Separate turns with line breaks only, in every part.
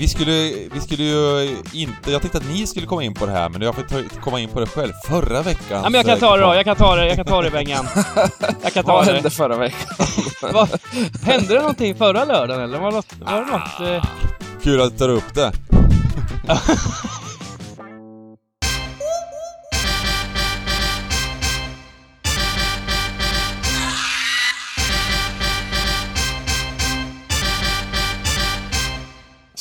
vi skulle, vi skulle ju inte... Jag tänkte att ni skulle komma in på det här, men jag får ta, komma in på det själv. Förra veckan...
Ja, men jag kan ta det då, jag kan ta det, jag kan ta det Bengan. Jag kan ta
Vad
det.
hände förra veckan?
Vad, hände det någonting förra lördagen eller var det något... Var det något eh...
Kul att du tar upp det.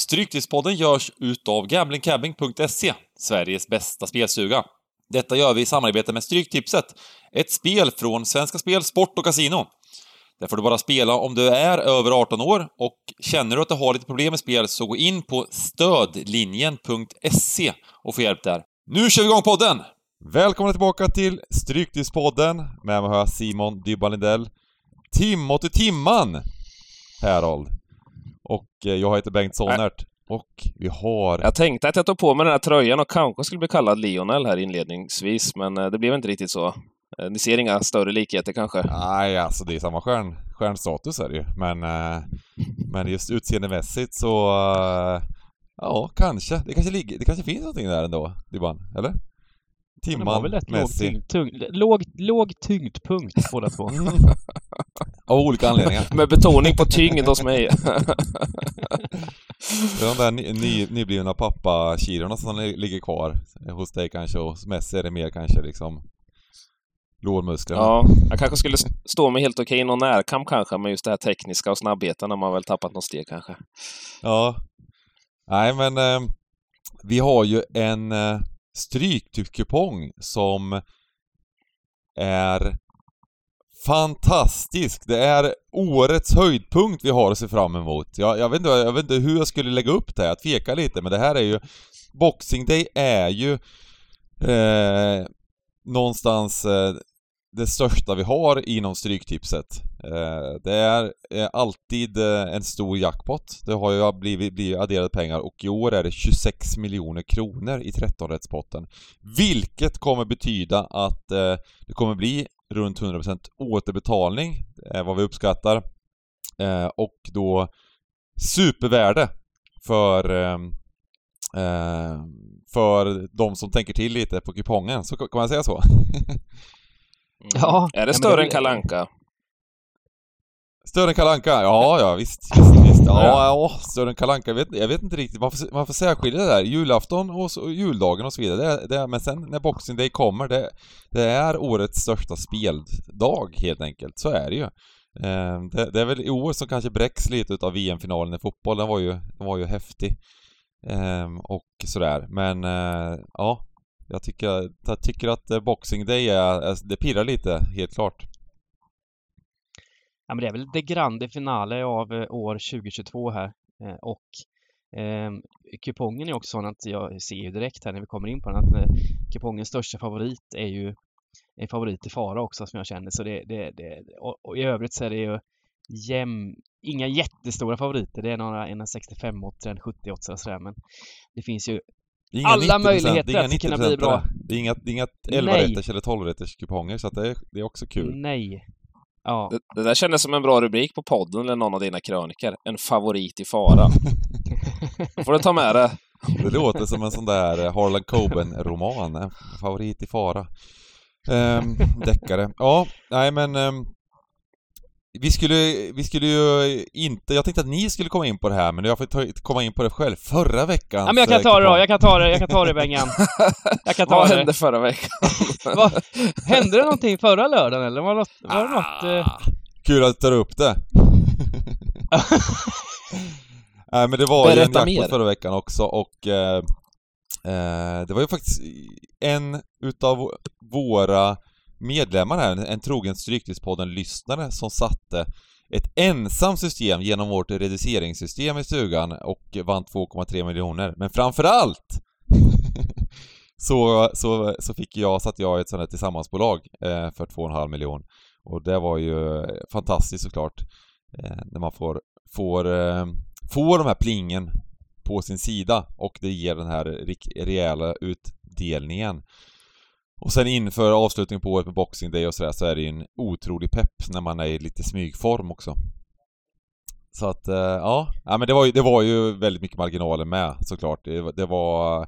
Stryktipspodden görs utav gamblingcabbing.se, Sveriges bästa spelsuga. Detta gör vi i samarbete med Stryktipset, ett spel från Svenska Spel, Sport och Casino. Där får du bara spela om du är över 18 år och känner du att du har lite problem med spel så gå in på stödlinjen.se och få hjälp där. Nu kör vi igång podden! Välkomna tillbaka till Stryktipspodden. Med mig har jag Simon Dybban Lindell. Timothy Timman! Harold. Och eh, jag heter Bengt Sonnert. Och vi har...
Jag tänkte att jag tog på mig den här tröjan och kanske skulle bli kallad Lionel här inledningsvis, men eh, det blev inte riktigt så. Eh, Ni ser inga större likheter kanske?
Nej, alltså det är samma stjärn, stjärnstatus är det ju. Men, men just utseendemässigt så... Ja, kanske. Det kanske, ligger, det kanske finns någonting där ändå, Dybban. Eller? Timman,
väl rätt låg,
Messi.
tyngd, tung, låg, låg tyngdpunkt båda två.
Av olika anledningar.
Med betoning på tyngd hos mig.
Det är de där ny, ny, nyblivna pappakilona som li- ligger kvar. Hos dig kanske och hos Messi är det mer kanske liksom lårmusklerna.
Ja, jag kanske skulle stå mig helt okej i någon närkamp kanske, men just det här tekniska och snabbheten har man väl tappat något steg kanske.
Ja. Nej men eh, vi har ju en eh, stryktipskupong som är fantastisk. Det är årets höjdpunkt vi har att se fram emot. Jag, jag, vet, inte, jag vet inte hur jag skulle lägga upp det här, jag tvekar lite, men det här är ju... Boxing Day är ju eh, någonstans eh, det största vi har inom Stryktipset. Eh, det är eh, alltid eh, en stor jackpot. Det har ju blivit, blivit adderade pengar och i år är det 26 miljoner kronor i 13-rättspotten. Vilket kommer betyda att eh, det kommer bli runt 100% återbetalning, är vad vi uppskattar. Eh, och då supervärde för eh, eh, för de som tänker till lite på kupongen, så kan man säga så?
Ja,
Är det större än Kalanka?
Större än Kalanka? Ja, ja visst, visst, visst. Ja,
Ja.
större än Kalanka. Jag vet, jag vet inte riktigt. Man får, man får särskilja det där. Julafton och, och juldagen och så vidare. Det, det, men sen när Boxing Day kommer, det, det är årets största speldag helt enkelt. Så är det ju. Eh, det, det är väl i år som kanske bräcks lite utav VM-finalen i fotboll. Den var ju, den var ju häftig. Eh, och sådär. Men eh, ja, jag tycker, jag tycker att eh, Boxing Day är, det pirrar lite, helt klart.
Ja, men det är väl det grande finale av eh, år 2022 här. Eh, och eh, kupongen är också sån att jag ser ju direkt här när vi kommer in på den att kupongens största favorit är ju en favorit i fara också som jag känner. Så det, det, det, och, och i övrigt så är det ju jäm, inga jättestora favoriter. Det är några, en 65 åt en 70 och sådär. Men det finns ju
inga
Alla
90%,
möjligheter att kunna
90%
bli bra.
Det är inga, det är inga
Nej.
11-rätters eller 12-rätters kuponger så att det, är, det är också kul.
nej. Ja,
Det, det där kändes som en bra rubrik på podden eller någon av dina krönikor. En favorit i fara. Då får du ta med det.
Det låter som en sån där eh, Harlan Coben-roman. En favorit i fara. Ehm, deckare. Ja, nej men... ehm, vi skulle, vi skulle ju inte... Jag tänkte att ni skulle komma in på det här, men jag får ta, komma in på det själv. Förra veckan...
ja men jag kan ta det då, jag kan ta det, jag kan ta det Bengan. Jag kan ta
Vad
det.
hände förra veckan?
Vad, hände det någonting förra lördagen eller var det något, var det något eh,
Kul att du tar upp det. Nej men det var ju en jackpot
mer.
förra veckan också och eh, eh, det var ju faktiskt en utav våra medlemmar här, en trogen Stryktipspodden-lyssnare som satte ett ensamt system genom vårt reduceringssystem i stugan och vann 2,3 miljoner. Men framförallt så, så, så fick jag, satt jag i ett sånt här tillsammansbolag eh, för 2,5 miljoner. Och det var ju fantastiskt såklart. Eh, när man får, får, eh, får de här plingen på sin sida och det ger den här rejäla utdelningen. Och sen inför avslutningen på året med Boxing Day och sådär så är det ju en otrolig pepp när man är i lite smygform också. Så att, eh, ja. ja men det var, ju, det var ju väldigt mycket marginaler med såklart. Det, det var...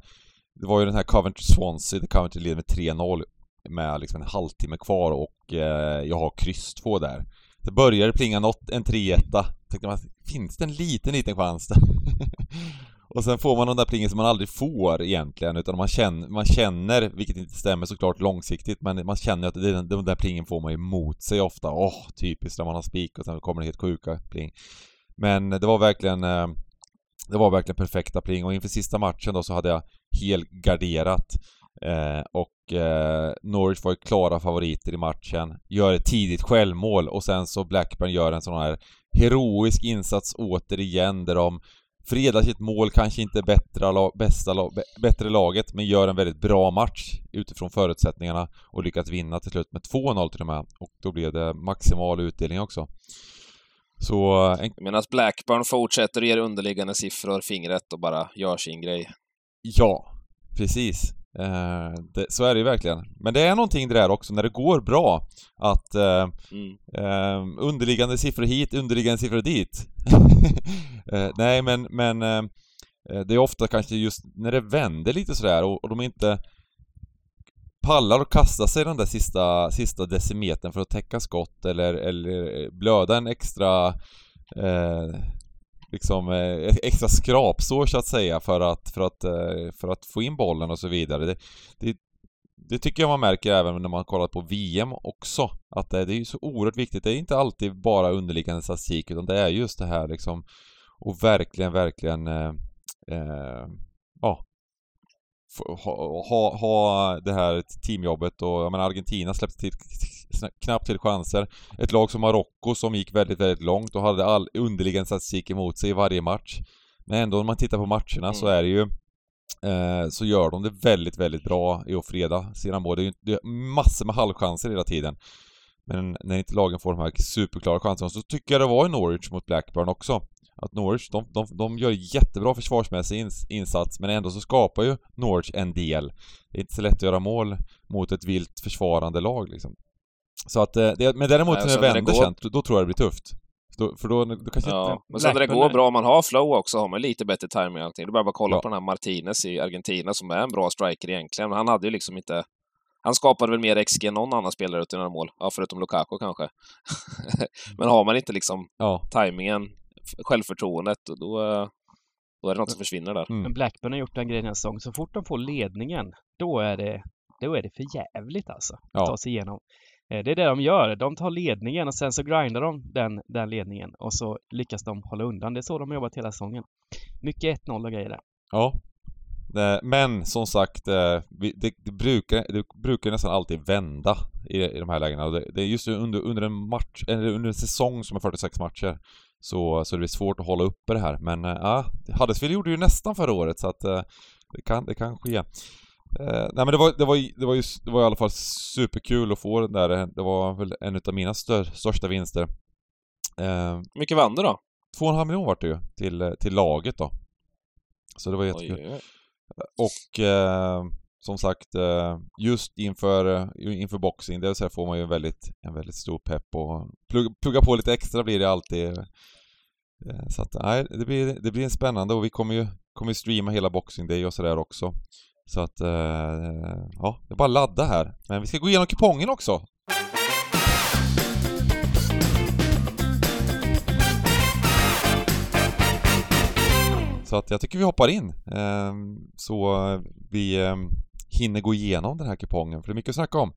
Det var ju den här Coventry Swansea, där Coventry leder med 3-0 med liksom en halvtimme kvar och eh, jag har kryss 2 där. Det började plinga något, en 3-1 Tänkte man, finns det en liten, liten chans där? och sen får man de där plingen som man aldrig får egentligen, utan man känner, man känner, vilket inte stämmer såklart långsiktigt, men man känner att den, den där plingen får man emot sig ofta. Åh, oh, typiskt när man har spik och sen kommer det helt sjuka pling. Men det var verkligen eh, det var verkligen perfekta pling och inför sista matchen då så hade jag helgarderat eh, och eh, Norwich var ju klara favoriter i matchen, gör ett tidigt självmål och sen så Blackburn gör en sån här heroisk insats återigen där de fredar sitt mål, kanske inte bättre, bästa, bättre laget, men gör en väldigt bra match utifrån förutsättningarna och lyckas vinna till slut med 2-0 till och med. Och då blev det maximal utdelning också. Så...
En... Medan Blackburn fortsätter att ge underliggande siffror fingret och bara gör sin grej.
Ja, precis. Eh, det, så är det ju verkligen. Men det är någonting det där också när det går bra att eh, mm. eh, underliggande siffror hit, underliggande siffror dit. eh, nej men, men eh, eh, det är ofta kanske just när det vänder lite sådär och, och de inte pallar att kasta sig den där sista, sista decimetern för att täcka skott eller, eller blöda en extra eh, liksom eh, extra skrapsår så att säga för att, för att, eh, för att få in bollen och så vidare. Det, det, det tycker jag man märker även när man kollar på VM också. Att det, det är ju så oerhört viktigt. Det är inte alltid bara underliggande statistik utan det är just det här liksom och verkligen, verkligen eh, eh, ja, ha, ha, ha det här teamjobbet och jag menar Argentina släppte till knappt till chanser. Ett lag som Marocko som gick väldigt, väldigt långt och hade all underliggande statistik emot sig i varje match. Men ändå när man tittar på matcherna mm. så är det ju eh, så gör de det väldigt, väldigt bra i att freda sina mål. Det är ju det är massor med halvchanser hela tiden. Men när inte lagen får de här superklara chanserna så tycker jag det var i Norwich mot Blackburn också att Norwich, de, de, de gör jättebra försvarsmässig ins, insats men ändå så skapar ju Norwich en del. Det är inte så lätt att göra mål mot ett vilt försvarande lag liksom. Så att, eh, det, men däremot Nej, när det vänder går... sen, då tror jag det blir tufft. Då, för då, då kanske
ja, inte... Men sen när det går bra, om man har flow också, har man lite bättre timing och allting. Det är bara kolla ja. på den här Martinez i Argentina som är en bra striker egentligen, men han hade ju liksom inte... Han skapade väl mer XG än någon annan spelare utan några mål, ja, förutom Lukaku kanske. men har man inte liksom ja. tajmingen självförtroendet, då, då är det något som försvinner där.
Mm. Men Blackburn har gjort den grejen en säsong, så fort de får ledningen, då är det, då är det för jävligt alltså. Att ja. ta sig igenom. Eh, det är det de gör. De tar ledningen och sen så grindar de den, den ledningen och så lyckas de hålla undan. Det är så de har jobbat hela säsongen. Mycket 1-0 och grejer där.
Ja. Eh, men som sagt, eh, det, det, brukar, det brukar nästan alltid vända i, i de här lägena. Det är just under, under en match, eller under en säsong som är 46 matcher så, så det blir svårt att hålla uppe det här. Men ja, Huddersfield gjorde ju nästan förra året så att det, kan, det kan ske. Eh, nej men det var, det, var, det, var ju, det var i alla fall superkul att få den där. Det var väl en av mina stör, största vinster.
Eh, mycket vann du då?
2,5 miljoner vart det ju till, till laget då. Så det var jättekul. Oj, oj, oj. Och eh, som sagt, eh, just inför, eh, inför boxing, det så får man ju en väldigt, en väldigt stor pepp och plugga på lite extra blir det alltid. Eh, så att nej, det blir, det blir en spännande och vi kommer ju kommer streama hela Boxing Day och sådär också. Så att, eh, ja, det är bara ladda här. Men vi ska gå igenom kupongen också. Så att jag tycker vi hoppar in. Ehm, så vi ehm, hinner gå igenom den här kupongen, för det är mycket att snacka om.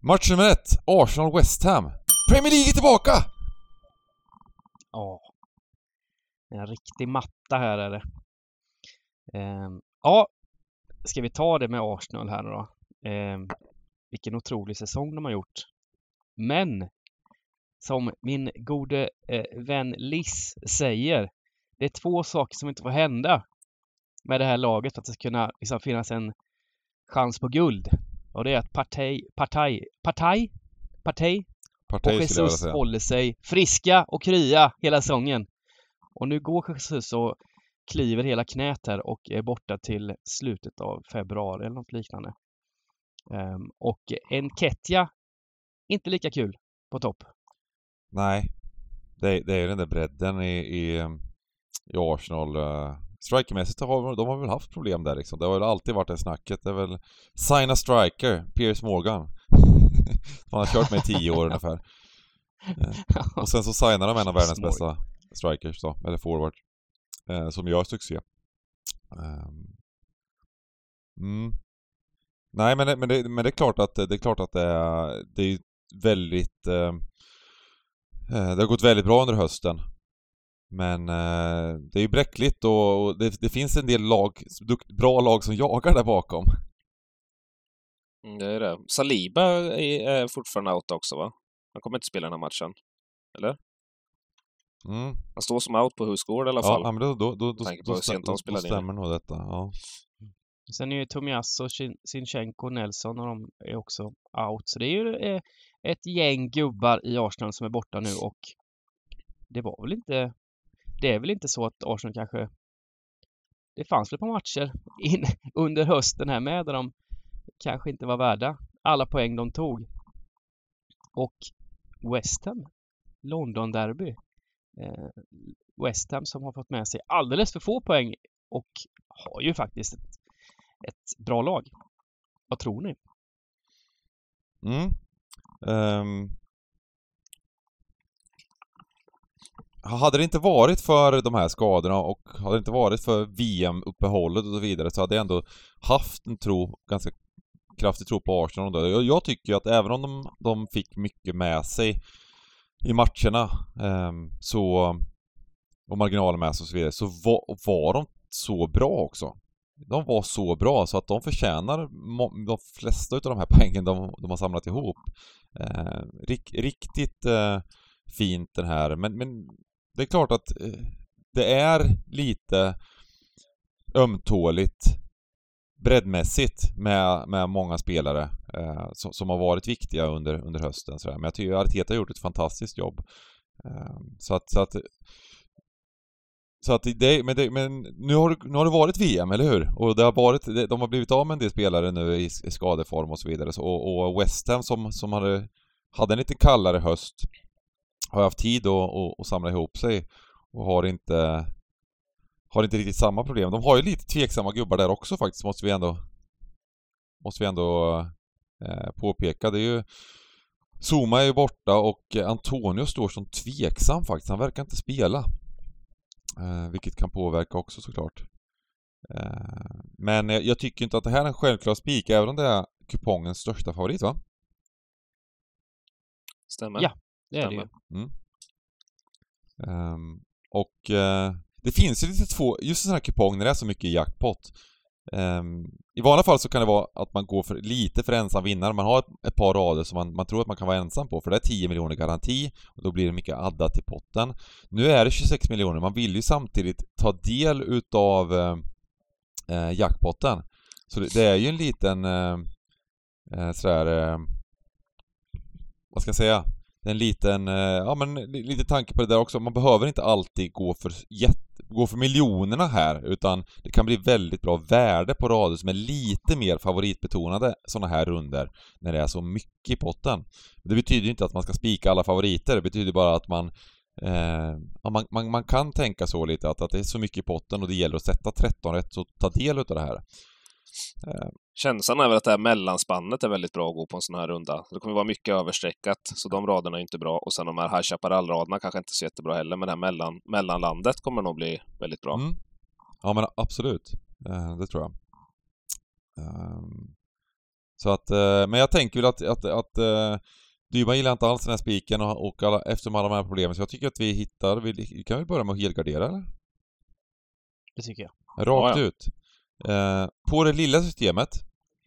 Match nummer ett, Arsenal-West Ham. Premier League är tillbaka!
Ja. En riktig matta här är det. Ehm, ja, ska vi ta det med Arsenal här nu då? Ehm, vilken otrolig säsong de har gjort. Men som min gode eh, vän Liss säger, det är två saker som inte får hända med det här laget för att det ska kunna liksom, finnas en chans på guld. Och det är att Partey, Partey, Partey, Partey och Jesus håller sig friska och krya hela säsongen. Och nu går Jesus och kliver hela knät här och är borta till slutet av februari eller något liknande. Um, och en Ketja, inte lika kul på topp.
Nej. det, det är ju den där bredden i, i, i Arsenal. Uh, strikermässigt har de har väl haft problem där liksom. Det har väl alltid varit det snacket. Det är väl sign a striker, Piers Morgan. Han har kört med i tio år ungefär. Uh, och sen så signar de en av världens bästa strikers då, eller forward eh, som gör succé. Ehm. Mm. Nej men, men, det, men det är klart att det är klart att det är, det är väldigt ehm, eh, det har gått väldigt bra under hösten. Men eh, det är ju bräckligt och, och det, det, finns en del lag, bra lag som jagar där bakom.
Mm, det är det. Saliba är fortfarande out också va? Han kommer inte spela den här matchen. Eller?
Mm.
Han står som out på Husgård i alla fall.
Ja, men då, då, då, då,
då,
då, då stämmer nog detta. Ja.
Sen är ju Tomiasso, Sinchenko, Nelson och de är också out. Så det är ju eh, ett gäng gubbar i Arsenal som är borta nu och det var väl inte... Det är väl inte så att Arsenal kanske... Det fanns väl på matcher in, under hösten här med där de kanske inte var värda alla poäng de tog. Och West Ham, London-derby. Eh, West Ham som har fått med sig alldeles för få poäng och har ju faktiskt ett ett bra lag. Vad tror ni?
Mm. Um. Hade det inte varit för de här skadorna och hade det inte varit för VM-uppehållet och så vidare så hade jag ändå haft en tro, ganska kraftig tro på Arsenal. Jag, jag tycker att även om de, de fick mycket med sig i matcherna ehm, så och marginalen med sig och så vidare, så var, var de så bra också de var så bra så att de förtjänar de flesta av de här poängen de, de har samlat ihop. Eh, rik, riktigt eh, fint den här, men, men det är klart att eh, det är lite ömtåligt breddmässigt med, med många spelare eh, som, som, har varit viktiga under, under hösten. Sådär. Men jag tycker att Arteta har gjort ett fantastiskt jobb. Eh, så att, så att så att det, men, det, men nu, har, nu har det varit VM, eller hur? Och det har varit, de har blivit av med en del spelare nu i, i skadeform och så vidare. Så, och, och West Ham som, som hade, hade en lite kallare höst har haft tid att, att samla ihop sig och har inte har inte riktigt samma problem. De har ju lite tveksamma gubbar där också faktiskt, måste vi ändå måste vi ändå eh, påpeka. Det är ju Zuma är ju borta och Antonio står som tveksam faktiskt. Han verkar inte spela. Eh, vilket kan påverka också såklart. Eh, men jag tycker inte att det här är en självklar spik, även om det är kupongens största favorit va?
Stämmer.
Ja, det är Stämmer. det
mm. um, Och uh, det finns ju lite två, just en sån här kupong när det är så mycket jackpot Um, I vanliga fall så kan det vara att man går för, lite för ensam vinnare, man har ett, ett, par rader som man, man tror att man kan vara ensam på, för det är 10 miljoner garanti och då blir det mycket addat till potten. Nu är det 26 miljoner, man vill ju samtidigt ta del utav eh, eh, jackpotten. Så det, det, är ju en liten eh, eh sådär, eh, vad ska jag säga? en liten, eh, ja men lite tanke på det där också. Man behöver inte alltid gå för jätte gå för miljonerna här, utan det kan bli väldigt bra värde på rader som är lite mer favoritbetonade sådana här runder när det är så mycket i potten. Det betyder ju inte att man ska spika alla favoriter, det betyder bara att man eh, man, man, man, kan tänka så lite att, att det är så mycket i potten och det gäller att sätta 13 rätt och ta del utav det här.
Eh. Känslan är väl att det här mellanspannet är väldigt bra att gå på en sån här runda. Det kommer vara mycket överstreckat, så de raderna är inte bra. Och sen de här High Chaparral-raderna kanske inte är så jättebra heller, men det här mellan, mellanlandet kommer nog bli väldigt bra. Mm.
Ja, men absolut. Eh, det tror jag. Um, så att, eh, men jag tänker väl att, att, att Dyman gillar inte alls den här spiken och, och alla, eftersom alla de här problemen, så jag tycker att vi hittar, vi, vi kan väl börja med att helgardera eller?
Det tycker jag.
Rakt ja, ja. ut. Eh, på det lilla systemet,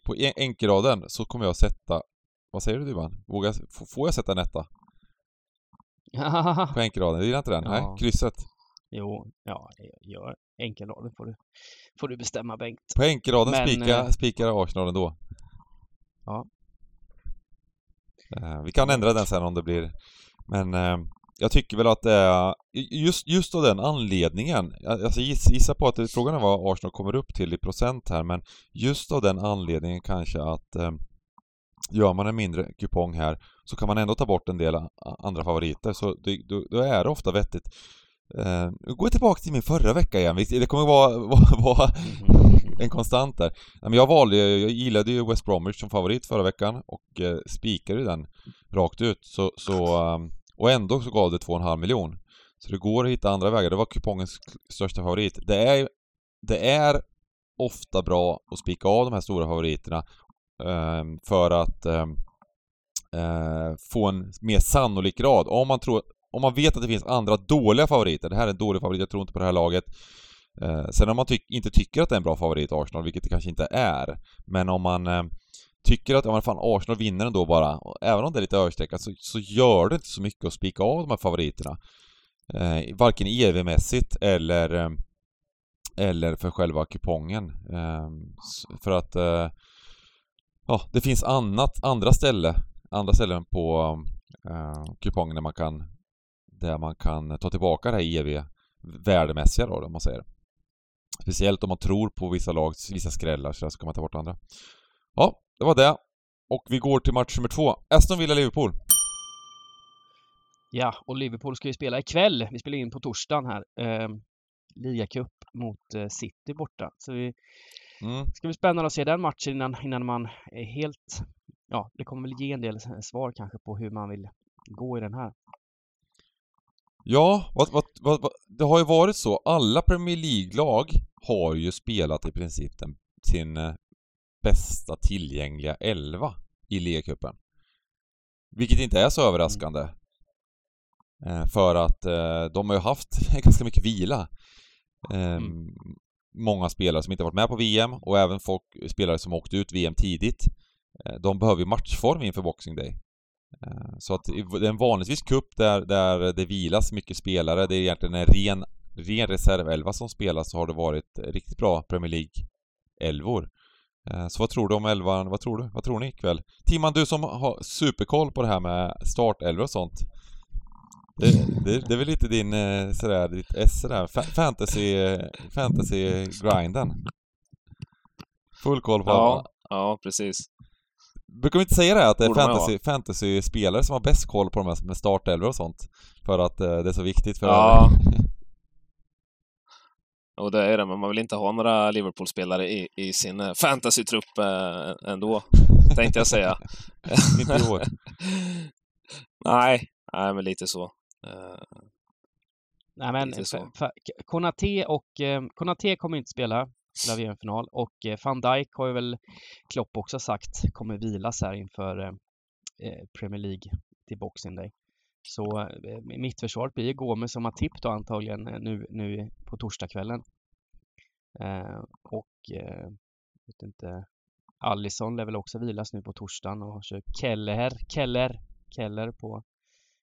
på enkelraden, så kommer jag sätta... Vad säger du Duban? Vågar, får jag sätta en etta? på enkelraden, du gillar inte den? Ja. Nej, krysset?
Jo, ja, gör enkelraden får du, får du bestämma Bengt.
På enkelraden Men, spika, eh... spikar Arsenal ändå?
Ja.
Eh, vi kan ändra den sen om det blir... Men eh, jag tycker väl att det är just, just av den anledningen, alltså giss, gissa på att det, frågan är vad Arsenal kommer upp till i procent här, men just av den anledningen kanske att eh, gör man en mindre kupong här så kan man ändå ta bort en del andra favoriter, så det, då, då, är det ofta vettigt. Eh, nu går jag tillbaka till min förra vecka igen, det kommer vara, vara, vara en konstant där. Men jag valde, jag gillade ju West Bromwich som favorit förra veckan och eh, spikade spikade den rakt ut, så, så eh, och ändå så gav det 2,5 miljon. Så det går att hitta andra vägar, det var kupongens största favorit. Det är, det är ofta bra att spika av de här stora favoriterna eh, för att ehm, eh, få en mer sannolik grad. Om man, tror, om man vet att det finns andra dåliga favoriter, det här är en dålig favorit, jag tror inte på det här laget. Eh, sen om man ty inte tycker att det är en bra favorit, Arsenal, vilket det kanske inte är, men om man ehm, tycker att, ja men fan Arsenal vinner ändå bara, även om det är lite överstreckat, så, så gör det inte så mycket att spika av de här favoriterna. Eh, varken EV-mässigt eller eh, eller för själva kupongen. Eh, för att eh, ja, det finns annat, andra ställen, andra ställen på eh, kupongen där man kan där man kan ta tillbaka det här EV värdemässiga då, om man säger. Speciellt om man tror på vissa lag, vissa skrällar, så kan man ta bort andra. Ja, det var det. Och vi går till match nummer två. Aston Villa-Liverpool.
Ja, och Liverpool ska ju spela ikväll. Vi spelar in på torsdagen här. Eh, Ligacup mot eh, City borta. Så vi mm. ska bli spännande att se den matchen innan, innan man är helt... Ja, det kommer väl ge en del svar kanske på hur man vill gå i den här.
Ja, vad, vad, vad, det har ju varit så. Alla Premier League-lag har ju spelat i princip den, sin eh, bästa tillgängliga elva i ligacupen. Vilket inte är så mm. överraskande. Mm. För att eh, de har ju haft ganska mycket vila. Mm. Ehm, många spelare som inte varit med på VM och även folk, spelare som åkt ut VM tidigt. Eh, de behöver ju matchform inför Boxing Day. Så att det är en vanligtvis cup där, där det vilas mycket spelare. Det är egentligen en ren, ren reservelva som spelas så har det varit riktigt bra Premier League-elvor. Eh, så vad tror du om elvan? Vad tror du? Vad tror ni ikväll? Timman, du som har superkoll på det här med startelvor och sånt. Det, det, det, är väl lite din, eh, sådär, ditt S sådär, fantasy, fantasy-grinden? Full koll på
Ja, ja precis.
Brukar vi inte säga det att det är fantasy, fantasy-spelare som har bäst koll på de här med startelvor och sånt? För att eh, det är så viktigt för
Ja, och det är det, men man vill inte ha några Liverpool-spelare i, i sin eh, fantasy-trupp eh, ändå, tänkte jag säga.
inte i år.
nej, nej, men lite så. Uh,
nej, men Konate och eh, Konate kommer inte spela VM-final och eh, van Dijk har ju väl Klopp också sagt kommer vilas här inför eh, Premier League till Boxing Day. Så eh, mittförsvaret blir Gomes som har tipp då antagligen eh, nu, nu på torsdagskvällen. Eh, och eh, vet inte, Allison lär väl också vilas nu på torsdagen och kör Keller, Keller, Keller på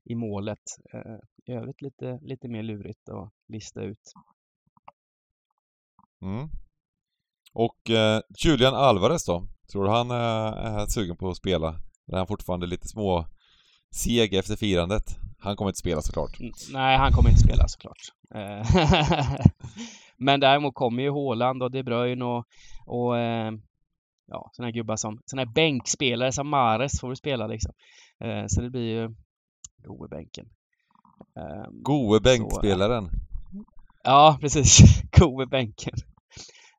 i målet. Eh, I övrigt lite, lite mer lurigt att lista ut.
Mm. Och eh, Julian Alvarez då? Tror du han är, är sugen på att spela? Är han fortfarande lite små seg efter firandet. Han kommer inte spela såklart.
Nej, han kommer inte spela såklart. Eh, men däremot kommer ju Håland och De Bruyne och, och eh, ja, såna här gubbar som, såna här bänkspelare som Mares får du spela liksom. Eh, så det blir ju Goe bänken.
Goe bänkspelaren.
Ja, precis. Goe bänken.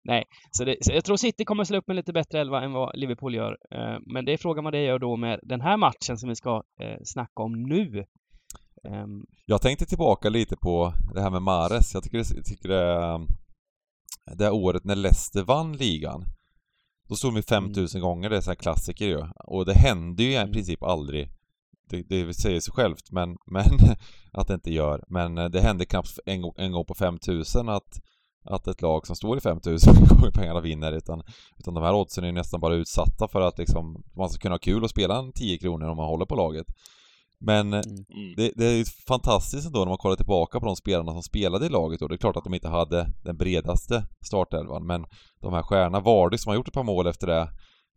Nej, så, det, så, jag tror City kommer slå upp med lite bättre elva än vad Liverpool gör. Eh, men det är frågan vad det gör då med den här matchen som vi ska eh, snacka om nu.
Um... Jag tänkte tillbaka lite på det här med Mares. Jag tycker, det, jag tycker det, det året när Leicester vann ligan. Då stod de 5000 mm. gånger, det är så här klassiker ju. Och det händer ju i mm. princip aldrig. Det, det säger sig självt, men, men att det inte gör. Men det händer knappt en, en gång på 5000 att att ett lag som står i 5000 gånger pengarna vinner utan, utan de här oddsen är nästan bara utsatta för att liksom man ska kunna ha kul och spela en 10 kronor om man håller på laget. Men eh, mm. det, det, är fantastiskt ändå när man kollar tillbaka på de spelarna som spelade i laget då. Det är klart att de inte hade den bredaste startelvan men de här stjärnorna, Vardy som har gjort ett par mål efter det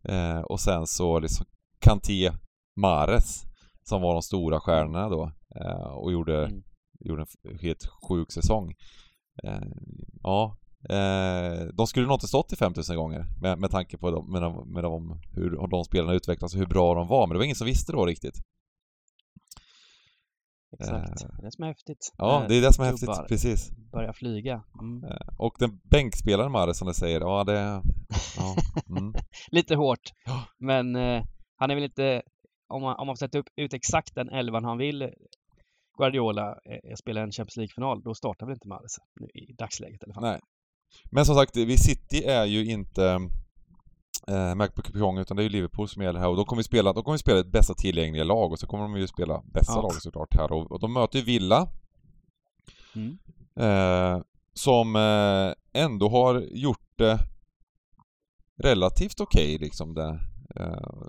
eh, och sen så liksom Kanté, Mares som var de stora stjärnorna då eh, och gjorde, mm. gjorde en helt sjuk säsong. Eh, ja, eh, de skulle nog inte stått i 5000 gånger med, med tanke på dem, med, de, med de, hur de spelarna utvecklades och hur bra de var, men det var ingen som visste då riktigt.
Exakt. Det är det som är häftigt.
Ja, det är det som är häftigt, precis.
Börjar flyga. Mm.
Och den bänkspelaren Mares som du säger, ja det... Ja, mm.
Lite hårt. Men eh, han är väl inte, om man, om man sätter upp, ut exakt den elvan han vill Guardiola eh, spela en Champions League-final, då startar väl inte Mahrez i dagsläget i alla fall.
Nej. Men som sagt, vi City är ju inte eh, med på kupong utan det är ju Liverpool som gäller här och då kommer vi spela, då kommer vi spela ett bästa tillgängliga lag och så kommer de ju spela bästa
Ja.
laget såklart här och, och de möter ju Villa
Mm.
eh, som eh, ändå har gjort det relativt okej liksom det, eh,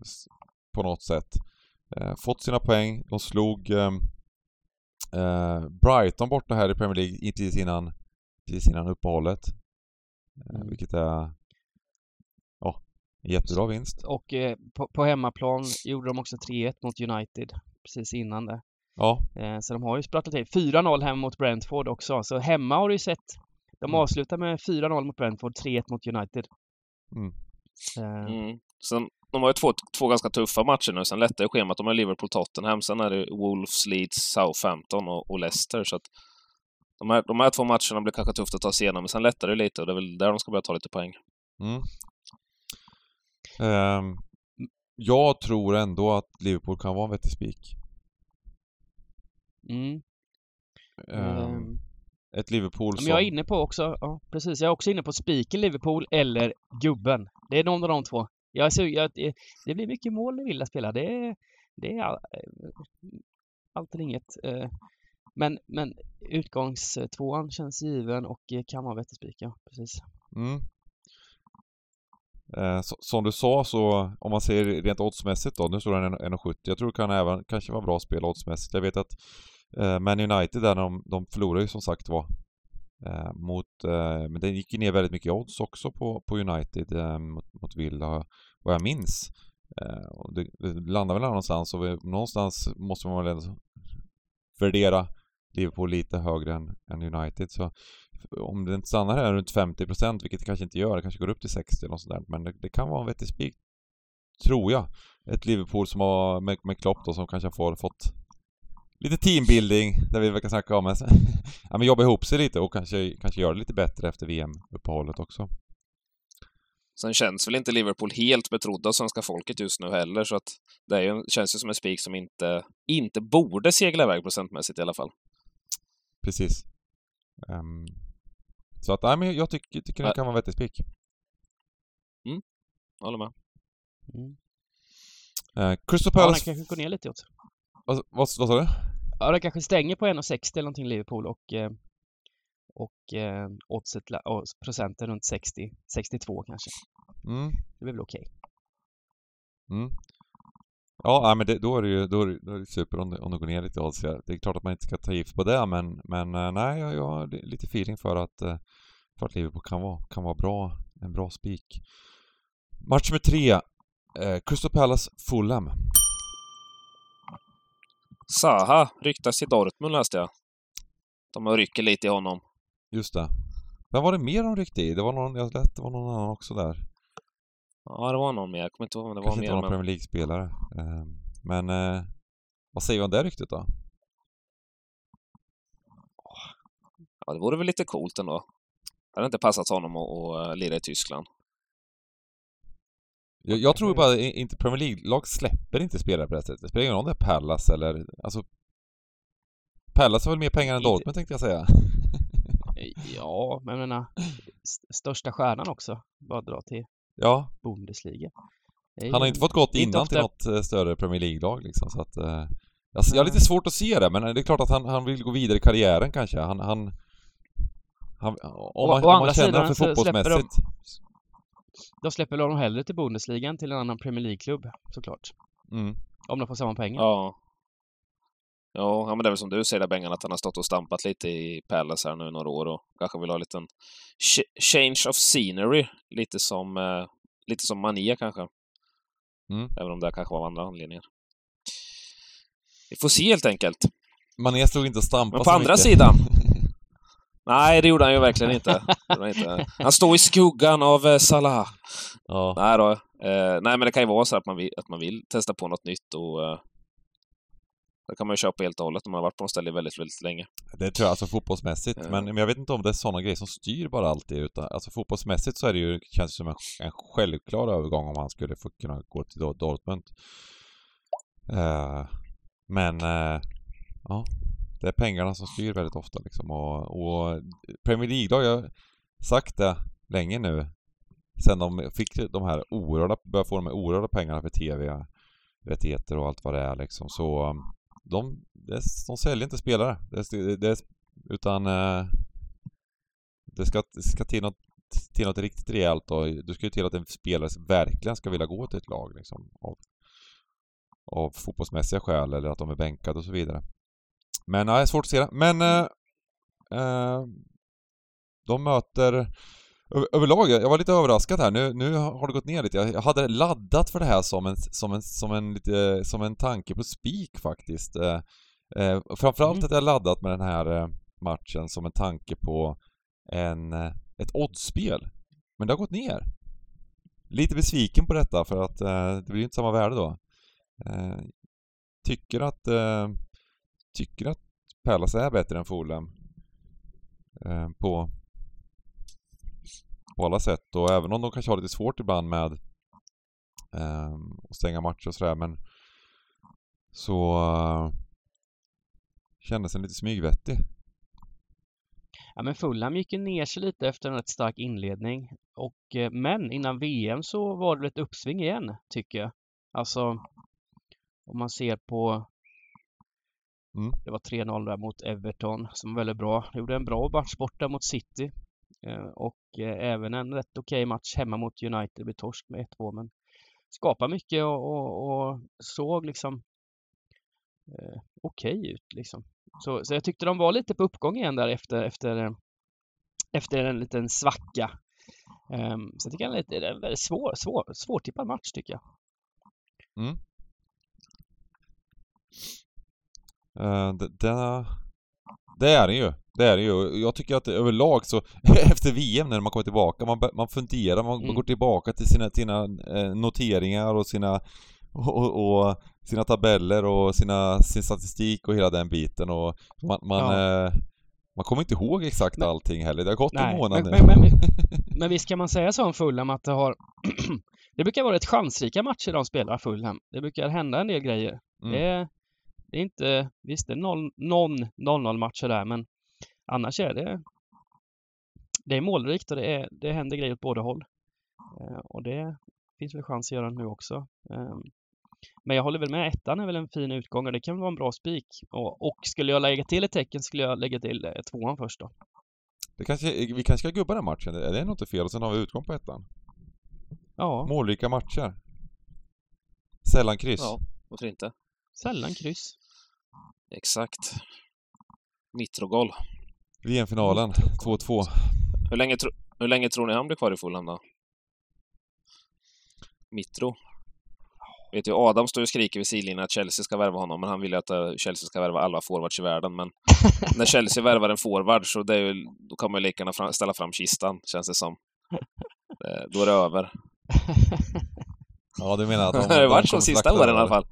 på något sätt. Eh, fått sina poäng, de slog eh, Brighton borta här i Premier League i tills innan, innan uppehållet. Eh,
Mm.
vilket är ja, en jättebra vinst.
Och eh, på, på hemmaplan gjorde de också 3-1 mot United precis innan det.
Ja,
Eh, så de har ju sprattlat till. 4-0 hemma mot Brentford också. Så hemma har du ju sett. De
Mm.
avslutar med 4-0 mot Brentford, 3-1 mot United.
Mm.
Eh,
Mm. Sen, de har ju två, två ganska tuffa matcher nu. Sen lättar ju schemat. De har Liverpool-Tottenham. Sen är det Wolves, Leeds, Southampton och, och Leicester. Så att de, här, de här två matcherna blir kanske tufft att ta sig igenom, men sen lättar det lite och det är väl där de ska börja ta lite poäng.
Mm. Ehm, jag tror ändå att Liverpool kan vara en vettig spik.
mm.
Ehm, ett Liverpool
Men
som...
jag är inne på också, ja precis, jag är också inne på spiken Liverpool eller gubben. Det är någon av de två. Jag är jag, eh, det- blir mycket mål när Villa spelar. Det är, det är all, eh, allt eller inget. Eh. Men, men utgångstvåan känns given och kan vara vettig spik, ja precis.
Mm. Eh, så, som du sa så, om man ser rent oddsmässigt då, nu står den 1,70. Jag tror det kan även kanske vara bra spel oddsmässigt. Jag vet att eh, Man United där, de, de förlorade ju som sagt var eh, mot, eh, men det gick ju ner väldigt mycket odds också på, på United eh, mot, mot Villa, vad jag minns. Eh, och det, det landar väl någonstans och vi, någonstans måste man väl ändå värdera Liverpool lite högre än, än United. Så om det inte stannar här runt 50% vilket det kanske inte gör, det kanske går upp till 60 eller något sånt där, men det, det kan vara en vettig spik. Tror jag. Ett Liverpool som har, med, med Klopp då, som kanske har fått, lite teambuilding, där vi verkar snacka om att ja, men jobba ihop sig lite och kanske, kanske göra det lite bättre efter VM-uppehållet också.
Sen känns väl inte Liverpool helt betrodda av svenska folket just nu heller, så att det är ju, känns ju som en spik som inte, inte borde segla iväg procentmässigt i alla fall.
Precis. Ehm, så att, nej men jag tycker, tycker det kan vara en vettig spik.
Jag håller med.
Mm.
Uh, Crystal
Ja, den
Palace...
kanske går ner lite åt.
vad, vad, vad sa du?
Ja, den kanske stänger på 1,60 eller någonting Liverpool och eh, och eh, oddset, och procenten runt 60, 62 kanske.
Mm.
Det blir väl okej.
Mm. Ja, nej, men det, då är det ju då är det, då är det super om det, om det går ner lite odds. Det är klart att man inte ska ta gift på det, men, men eh, nej, jag, jag har li- lite feeling för att, eh, för att Liverpool kan vara, kan vara bra, en bra spik. Match nummer tre. Eh, Crystal Palace Fulham.
Saha ryktas till Dortmund läste jag. De rycker lite i honom.
Just det. Vem var det mer de ryckte i? Det var någon, jag lät det var någon annan också där.
Ja, det var någon mer. Jag kommer inte ihåg om det
Kanske
var
inte
mer.
någon
Men...
Premier League-spelare. Eh, men eh, vad säger vi om det ryktet då?
Ja, det vore väl lite coolt ändå. Det hade inte passat honom att, att eh, lira i Tyskland.
Jag, jag tror bara inte Premier League-lag släpper inte spelare på det sättet. Det spelar ingen roll om det är Pallas eller... Alltså... Pallas har väl mer pengar än
Inte-
Dortmund tänkte jag säga.
Ja, men jag menar, st- största stjärnan också, bara dra till
Ja,
Bundesliga.
Han har inte fått gått innan till något eh, större Premier League-lag liksom så att... Eh, jag, jag har lite svårt att se det, men det är klart att han, han vill gå vidare i karriären kanske. Han... han, han om
Å-
man,
å
om
andra
man känner
sidan
för
släpper de-
fotbollsmässigt.
De släpper honom hellre till Bundesliga än till en annan Premier League-klubb, såklart.
Mm.
Om de får samma pengar.
Ja. Ja, ja, men det är väl som du säger där Bengan, att han har stått och stampat lite i Palace här nu några år och kanske vill ha en liten ch- change of scenery. Lite som, eh, lite som Mania kanske.
Mm.
Även om det kanske var av andra anledningar. Vi får se helt enkelt.
Mané stod inte och stampade
Men på andra
mycket.
sidan. Nej, det gjorde han ju verkligen inte. Han, inte. han står i skuggan av eh, Salah.
ja.
Nej då. Eh, nej, men det kan ju vara så att man vill, att man vill testa på något nytt och, eh, Det kan man ju köpa helt och hållet om man har varit på något ställe väldigt, väldigt länge.
Det tror jag, alltså fotbollsmässigt.
Ja.
Men, men jag vet inte om det är sådana grejer som styr bara alltid. Utan, alltså fotbollsmässigt så är det ju, känns det som en, en självklar övergång om han skulle få kunna gå till Dor- Dortmund. Eh, men, eh, ja. Det är pengarna som styr väldigt ofta liksom. Och, och Premier League, då har jag sagt det länge nu. Sen de fick de här oerhörda, började få de här oerhörda pengarna för TV-rättigheter och allt vad det är liksom. Så de, de, de säljer inte spelare. Det, det, utan eh, det ska, ska till, något, till något riktigt rejält och det ska ju till att en spelare verkligen ska vilja gå till ett lag liksom. Av, av fotbollsmässiga skäl eller att de är bänkade och så vidare. Men nej, svårt att se det. Men eh, eh, de möter överlag, jag var lite överraskad här. Nu, nu har det gått ner lite. Jag hade laddat för det här som en, som en, som en, lite, som en tanke på spik faktiskt. Eh, eh, framförallt
Mm.
att jag laddat med den här eh, matchen som en tanke på en, eh, ett oddsspel. Men det har gått ner. Lite besviken på detta för att eh, det blir ju inte samma värde då. Eh, tycker att tycker att Palace är bättre än Fulham. På på alla sätt och även om de kanske har lite svårt ibland med eh, att stänga matcher och sådär men så eh, kändes den lite smygvettig.
Ja, men Fulham gick ju ner sig lite efter en rätt stark inledning. Och, eh, men innan VM så var det ett uppsving igen, tycker jag. Alltså, om man ser på...
Mm.
Det var 3-0 där mot Everton som var väldigt bra. De gjorde en bra match borta mot City. Eh, och eh, även en rätt okej match hemma mot United. med torsk med 1-2 men skapade mycket och, och, och såg liksom eh, okej ut liksom. Så, så jag tyckte de var lite på uppgång igen där efter, efter, efter en liten svacka. Um, så jag tycker det är, lite, det är en väldigt svår, svår, svårtippad match tycker jag. Mm.
Eh, det, det, det är det ju. Det är det ju. Jag tycker att överlag så efter VM när man kommer tillbaka, man, man funderar, man, man
Mm.
går tillbaka till sina, sina eh, noteringar och sina och, och, sina tabeller och sina, sin statistik och hela den biten och man, man,
Ja.
eh, man kommer inte ihåg exakt
Men-
allting heller. Det har gått en
Nej,
månad
men,
nu.
men, men, men visst kan man säga så om Fulham att det har Det brukar vara rätt chansrika matcher de spelar Fulham. Det brukar hända en del grejer.
Mm.
Det, är, det är inte, visst det är noll, någon 0-0 matcher där men annars är det det är målrikt och det, är, det händer grejer åt båda håll. Eh, och det finns väl chans att göra nu också. Eh, men jag håller väl med, ettan är väl en fin utgång och det kan vara en bra spik. Och, och skulle jag lägga till ett tecken skulle jag lägga till eh, tvåan först då.
Det kanske, vi kanske ska gubba den matchen, det det är nog inte fel och sen har vi utgång på ettan.
Ja,
Målrika matcher. Sällan kryss.
Ja, varför inte?
sällan kryss.
Exakt. Mitrogol.
VM-finalen, 2-2.
Hur länge, tro, hur länge tror ni han blir kvar i Fulham då? Mitro. Vet du, Adam står och skriker vid sidlinjen att Chelsea ska värva honom, men han vill ju att eh, Chelsea ska värva alla forwards i världen. Men när Chelsea värvar en forward så det är ju, då kan man ju lika gärna fram, ställa fram kistan, känns det som. Eh, Då är det över.
Ja, du menar att de,
det har ju varit så de sista åren i alla fall.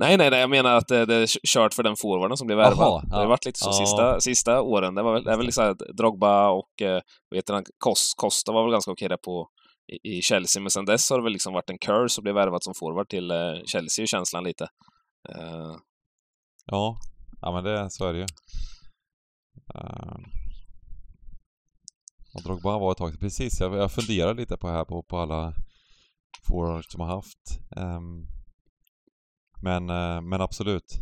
Nej, nej, nej, jag menar att det, det är kört för den forwarden som blev värvad.
Jaha,
Det har
ja.
varit lite så
Ja.
sista, sista åren. Det var väl, det är väl liksom Drogba och eh, vet du, Kos, Costa var väl ganska okej där på i, i Chelsea, men sen dess har det väl liksom varit en curse att bli värvad som forward till eh, Chelsea, känslan lite. Eh,
Ja, ja men det, så är det ju. Uh, och Drogba var ett tag precis. Jag, jag funderar lite på här på, på alla forwards som har haft. Ehm, men, eh, men absolut.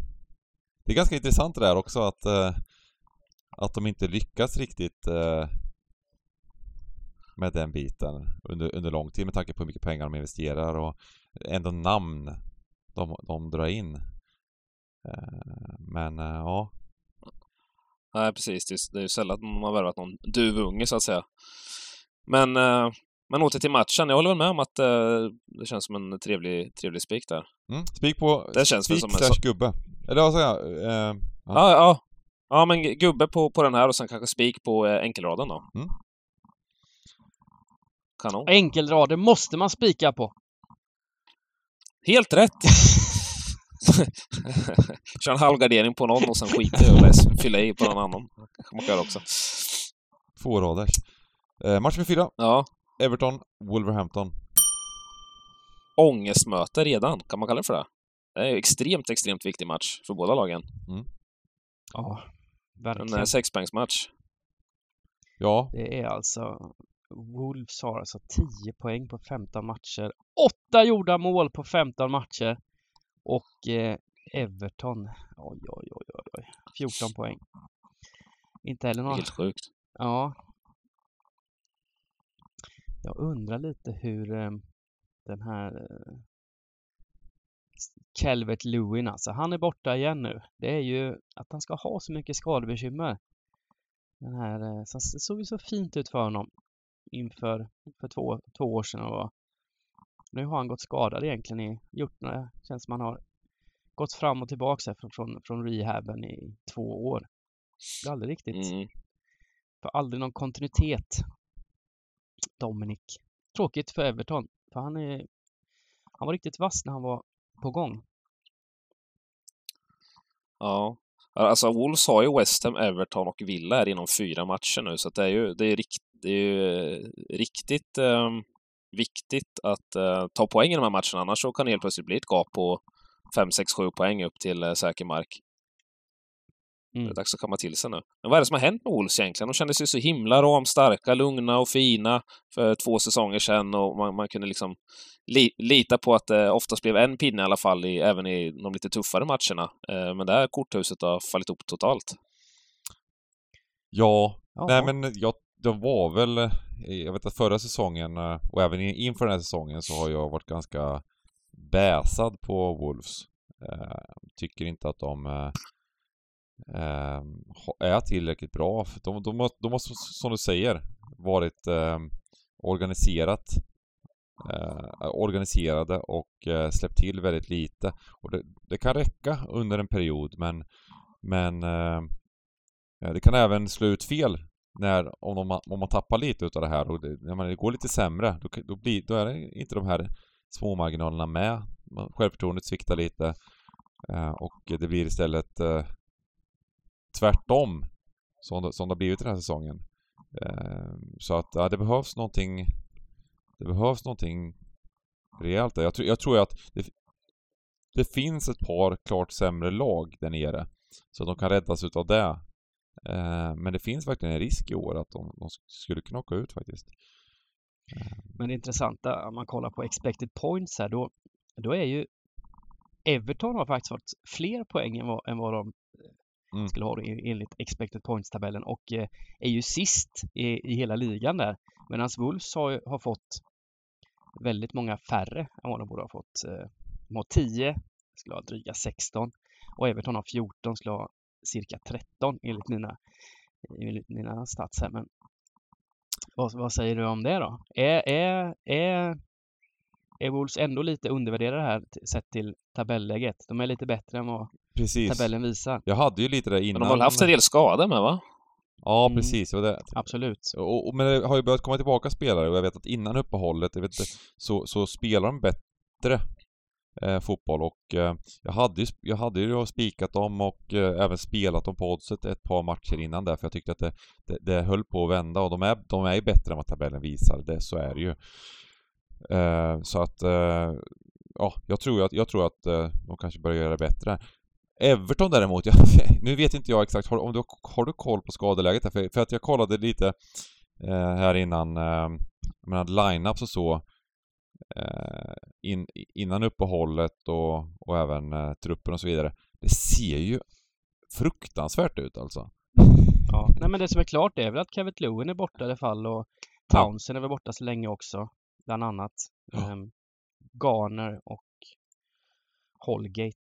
Det är ganska intressant det där också att, eh, att de inte lyckas riktigt eh, med den biten under, under lång tid med tanke på hur mycket pengar de investerar och ändå namn de, de drar in. Men ja,
nej, precis. Det är, ju sällan man har värvat någon duvunge, så att säga. Men, men åter till matchen. Jag håller väl med om att eh, det känns som en trevlig, trevlig spik där.
Mm, spik på...
Det känns
spik
som en
slash gubbe. Eller vad säger jag? Eh, Ja.
Ja, ja. Ja, men gubbe på, på den här och sen kanske spik på eh, enkelraden då.
Mm.
Kanon.
Enkelrader måste man spika på.
Helt rätt! Kör en halvgardering på någon och sen skiter i och fylla i på någon annan. man kan göra också.
Två raders. Eh, match med fyra.
Ja.
Everton, Wolverhampton.
Ångestmöte redan, kan man kalla det för det? Det är en extremt, extremt viktig match för båda lagen.
Ja,
En
verkligen.
eh, sexpoängsmatch.
Ja,
Det är alltså Wolves har alltså 10 poäng på 15 matcher. 8 gjorda mål på 15 matcher. Och eh, Everton, oj, oj, oj, oj, oj, 14 poäng. Inte heller några...
Helt sjukt.
Ja. Jag undrar lite hur eh, den här eh, Calvert Lewin alltså, han är borta igen nu. Det är ju att han ska ha så mycket skadebekymmer. Den här, eh, så det såg ju så fint ut för honom inför för två, två år sedan. Och nu har han gått skadad egentligen i, gjort några, känns som han har gått fram och tillbaka från, från, från rehaben i två år. Det är aldrig riktigt
Mm.
för aldrig någon kontinuitet. Dominic. Tråkigt för Everton. För han, är, han var riktigt vass när han var på gång.
Ja. Alltså Wolves har ju West Ham, Everton och Villa här inom fyra matcher nu, så att det är ju, det är rikt, det är ju eh, riktigt eh, viktigt att eh, ta poäng i de här matcherna, annars så kan det helt plötsligt bli ett gap på 5, 6, 7 poäng upp till eh, säker mark. Det
Mm.
är dags att komma till sig nu. Men vad är det som har hänt med Wolves egentligen? De kändes ju så himla ramstarka, lugna och fina för två säsonger sedan och man, man kunde liksom li, lita på att det oftast blev en pinne i alla fall, i, även i de lite tuffare matcherna. Eh, men det här korthuset har fallit upp totalt.
ja.
Ja.
Nej men jag, de var väl... eh, Jag vet att förra säsongen eh, och även in- inför den här säsongen så har jag varit ganska bäsad på Wolves. Eh, tycker inte att de eh, Ehm, är tillräckligt bra. För De, de, har- de har, som du säger, varit eh, organiserat eh, organiserade och eh, släppt till väldigt lite. Och det, det kan räcka under en period men men ehm, eh, det kan även slå ut fel när, om, de, om man tappar lite utav det här och det, när man, det går lite sämre då, då, blir, då är det inte de här små marginalerna med. Självförtroendet sviktar lite eh, och det blir istället eh, tvärtom som det, som det har blivit den här säsongen. Eh, så att ja, det behövs någonting det behövs någonting rejält där. Jag, tror- jag tror att det, det finns ett par klart sämre lag där nere. Så att de kan räddas utav det. Eh, men det finns verkligen en risk i år att de, de skulle kunna åka ut faktiskt. Eh.
Men det intressanta om man kollar på expected points här då, då är ju Everton har faktiskt fått fler poäng än vad, än vad de
Mm.
skulle ha det enligt expected points-tabellen och eh, är ju sist i, i hela ligan där. Medan Wolves har, har fått väldigt många färre än vad de borde ha fått. Eh, de har 10, skulle ha dryga 16 och Everton har 14, skulle ha cirka 13 enligt mina, enligt mina stats här. Men vad, vad säger du om det då? Är, är, är, är Wolves ändå lite undervärderade här sett till tabelläget? De är lite bättre än vad
Precis.
tabellen visar.
Jag hade ju lite där innan.
Men de har väl haft en del skador med, va?
Ja,
Mm.
precis. Det var det.
Absolut.
Och, och, men det har ju börjat komma tillbaka spelare och jag vet att innan uppehållet, jag vet inte, så, så spelar de bättre eh, fotboll och eh, jag hade ju, sp- jag hade ju spikat dem och eh, även spelat dem på oddset ett par matcher innan där för jag tyckte att det, det, det höll på att vända och de är, de är ju bättre än vad tabellen visar, det, så är det ju. Eh, så att, eh, ja, jag tror att, jag tror att eh, de kanske börjar göra det bättre. Everton däremot, jag, nu vet inte jag exakt, har, om du, har du koll på skadeläget där? För, för att jag kollade lite eh, här innan, eh, jag menar line-ups och så eh, in, innan uppehållet och, och även eh, truppen och så vidare. Det ser ju fruktansvärt ut alltså.
Ja. Nej, men det som är klart är väl att Kevin Lewin är borta i alla fall och
Ja.
Townsend är väl borta så länge också, bland annat.
Ja.
Ehm, Garner och Holgate.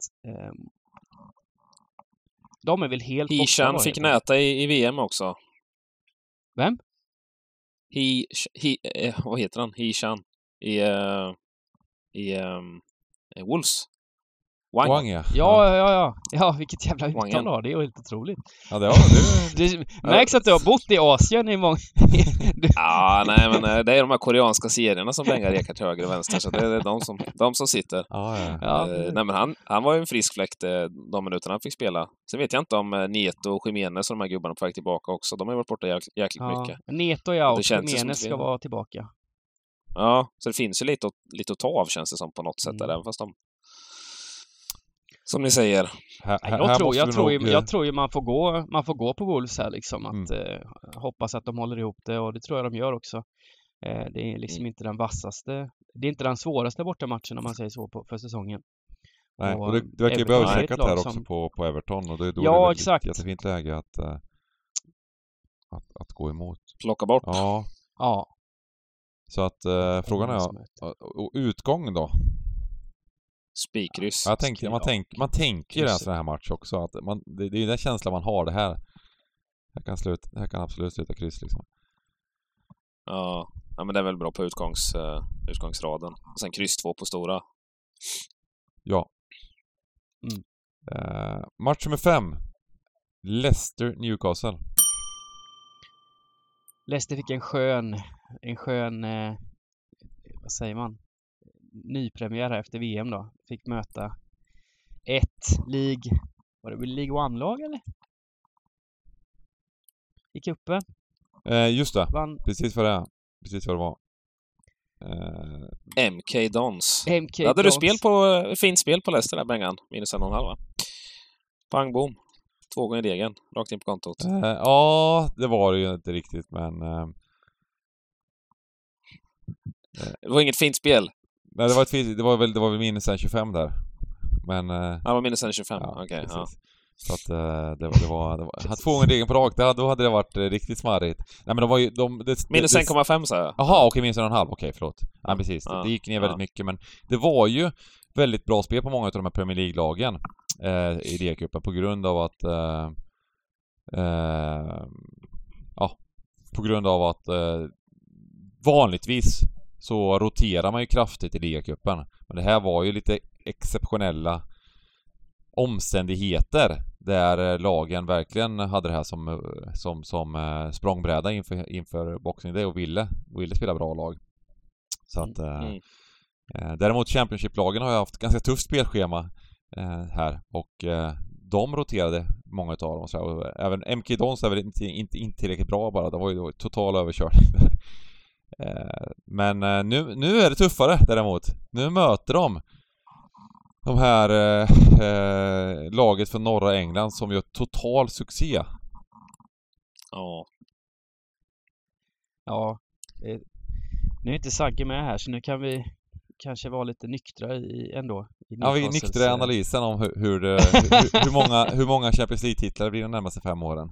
De är väl helt
Hishan fick näta i, i VM också.
Vem?
He, he, eh, vad heter han? Hishan. I, eh, i i Wolves. Wang.
Wang ja.
Ja, ja, ja. Ja, vilket jävla uttal du har. Det är ju helt otroligt.
Ja, det, ja, det,
Det märks att du har bott i Asien i många... Du-
Ja, nej men eh, det är de här koreanska serierna som bängar ekar till höger och vänster, så det är de som, de som sitter.
ja, ja.
Ja,
Eh, nej men han, han var ju en frisk fläkt eh, de minuterna han fick spela. Sen vet jag inte om Nieto och Jiménez och de här gubbarna är på väg tillbaka också. De har ju varit borta jäk, jäkligt
ja.
mycket.
Neto
Det som
Jimenez
att
ska vara tillbaka.
Ja, så det finns ju lite, lite att ta av känns det som på något sätt där,
Mm.
även fast de... Som ni säger.
Här,
Jag tror, jag, tror
nog,
ju,
eh,
jag tror ju man får gå, man får gå på Wolves här liksom. Att
Mm.
eh, hoppas att de håller ihop det och det tror jag de gör också. Eh, det är liksom
Mm.
inte den vassaste, det är inte den svåraste bortamatchen om man säger så på, för säsongen.
Nej,
och
och det, det verkar ju bli
är
övercheckat här också
som-
på, på Everton och det, då
Ja,
är det
exakt.
ett jättefint läge att, eh, att, att gå emot.
Plocka bort.
Ja,
Ja.
så att eh, frågan är, och utgång då?
Spikkryss.
Jag tänker, man,
Ja.
tänk, man tänker ju en sån här match också. Att man, det, det är ju den känslan man har det här. Det här kan, sluta, det här kan absolut sluta kryss liksom.
Ja. ja, men det är väl bra på utgångs, eh, utgångsraden. Och sen kryss två på stora.
Ja.
Mm.
Eh, match nummer fem. Leicester-Newcastle.
Leicester fick en skön, en skön, eh, vad säger man, nypremiär här efter VM då. Fick möta ett League, var det väl League One-lag eller? I cupen,
Eh, just det,
vann
precis vad det är. Precis vad det var. Eh,
MK Dons.
MK
Hade du
Dons.
spel på, fint spel på Leicester där, Bengan? Minus en och en halv, va? Pang bom. Två gånger degen. Rakt in på kontot.
eh, ja, det var det ju inte riktigt men... Eh,
Det var inget fint spel.
Nej, det var, ett, det var väl, det var väl minus en 25 där. Men... Eh,
Han var minus en 25.
Ja,
Okej,
precis.
ja.
Så att eh, det, var, det var... Det var två gånger degen på det hade- då hade det varit eh, riktigt smarrigt. Nej men de var ju... De, det,
Minus
det,
1,5 sa jag.
Jaha, okej, minus en och en halv. Okej, förlåt. Ja, precis.
Ja,
Det gick ner väldigt
ja.
mycket, men det var ju väldigt bra spel på många av de här Premier League-lagen eh, i D-cupen på grund av att... Eh, eh, ja, på grund av att vanligtvis så roterar man ju kraftigt i ligacupen. Men det här var ju lite exceptionella omständigheter där eh, lagen verkligen hade det här som, eh, som, som eh, språngbräda inför, inför Boxing Day och ville, ville spela bra lag. Så att... Eh,
Mm.
eh, däremot Championship-lagen har ju haft ganska tufft spelschema eh, här och eh, de roterade många utav dem. Så här, och även MK Dons är väl inte, inte, inte tillräckligt bra bara. Det var ju total överkörning där. Eh, men eh, nu, nu är det tuffare däremot. Nu möter de de här eh, laget från norra England som gör total succé.
Ja.
Ja, det, nu är inte Sagge med här så nu kan vi kanske vara lite nyktra i, ändå. I
Ja, vi är nyktra i analysen om hur, hur, hur, hur, många, hur många Champions League-titlar det blir de närmaste fem åren.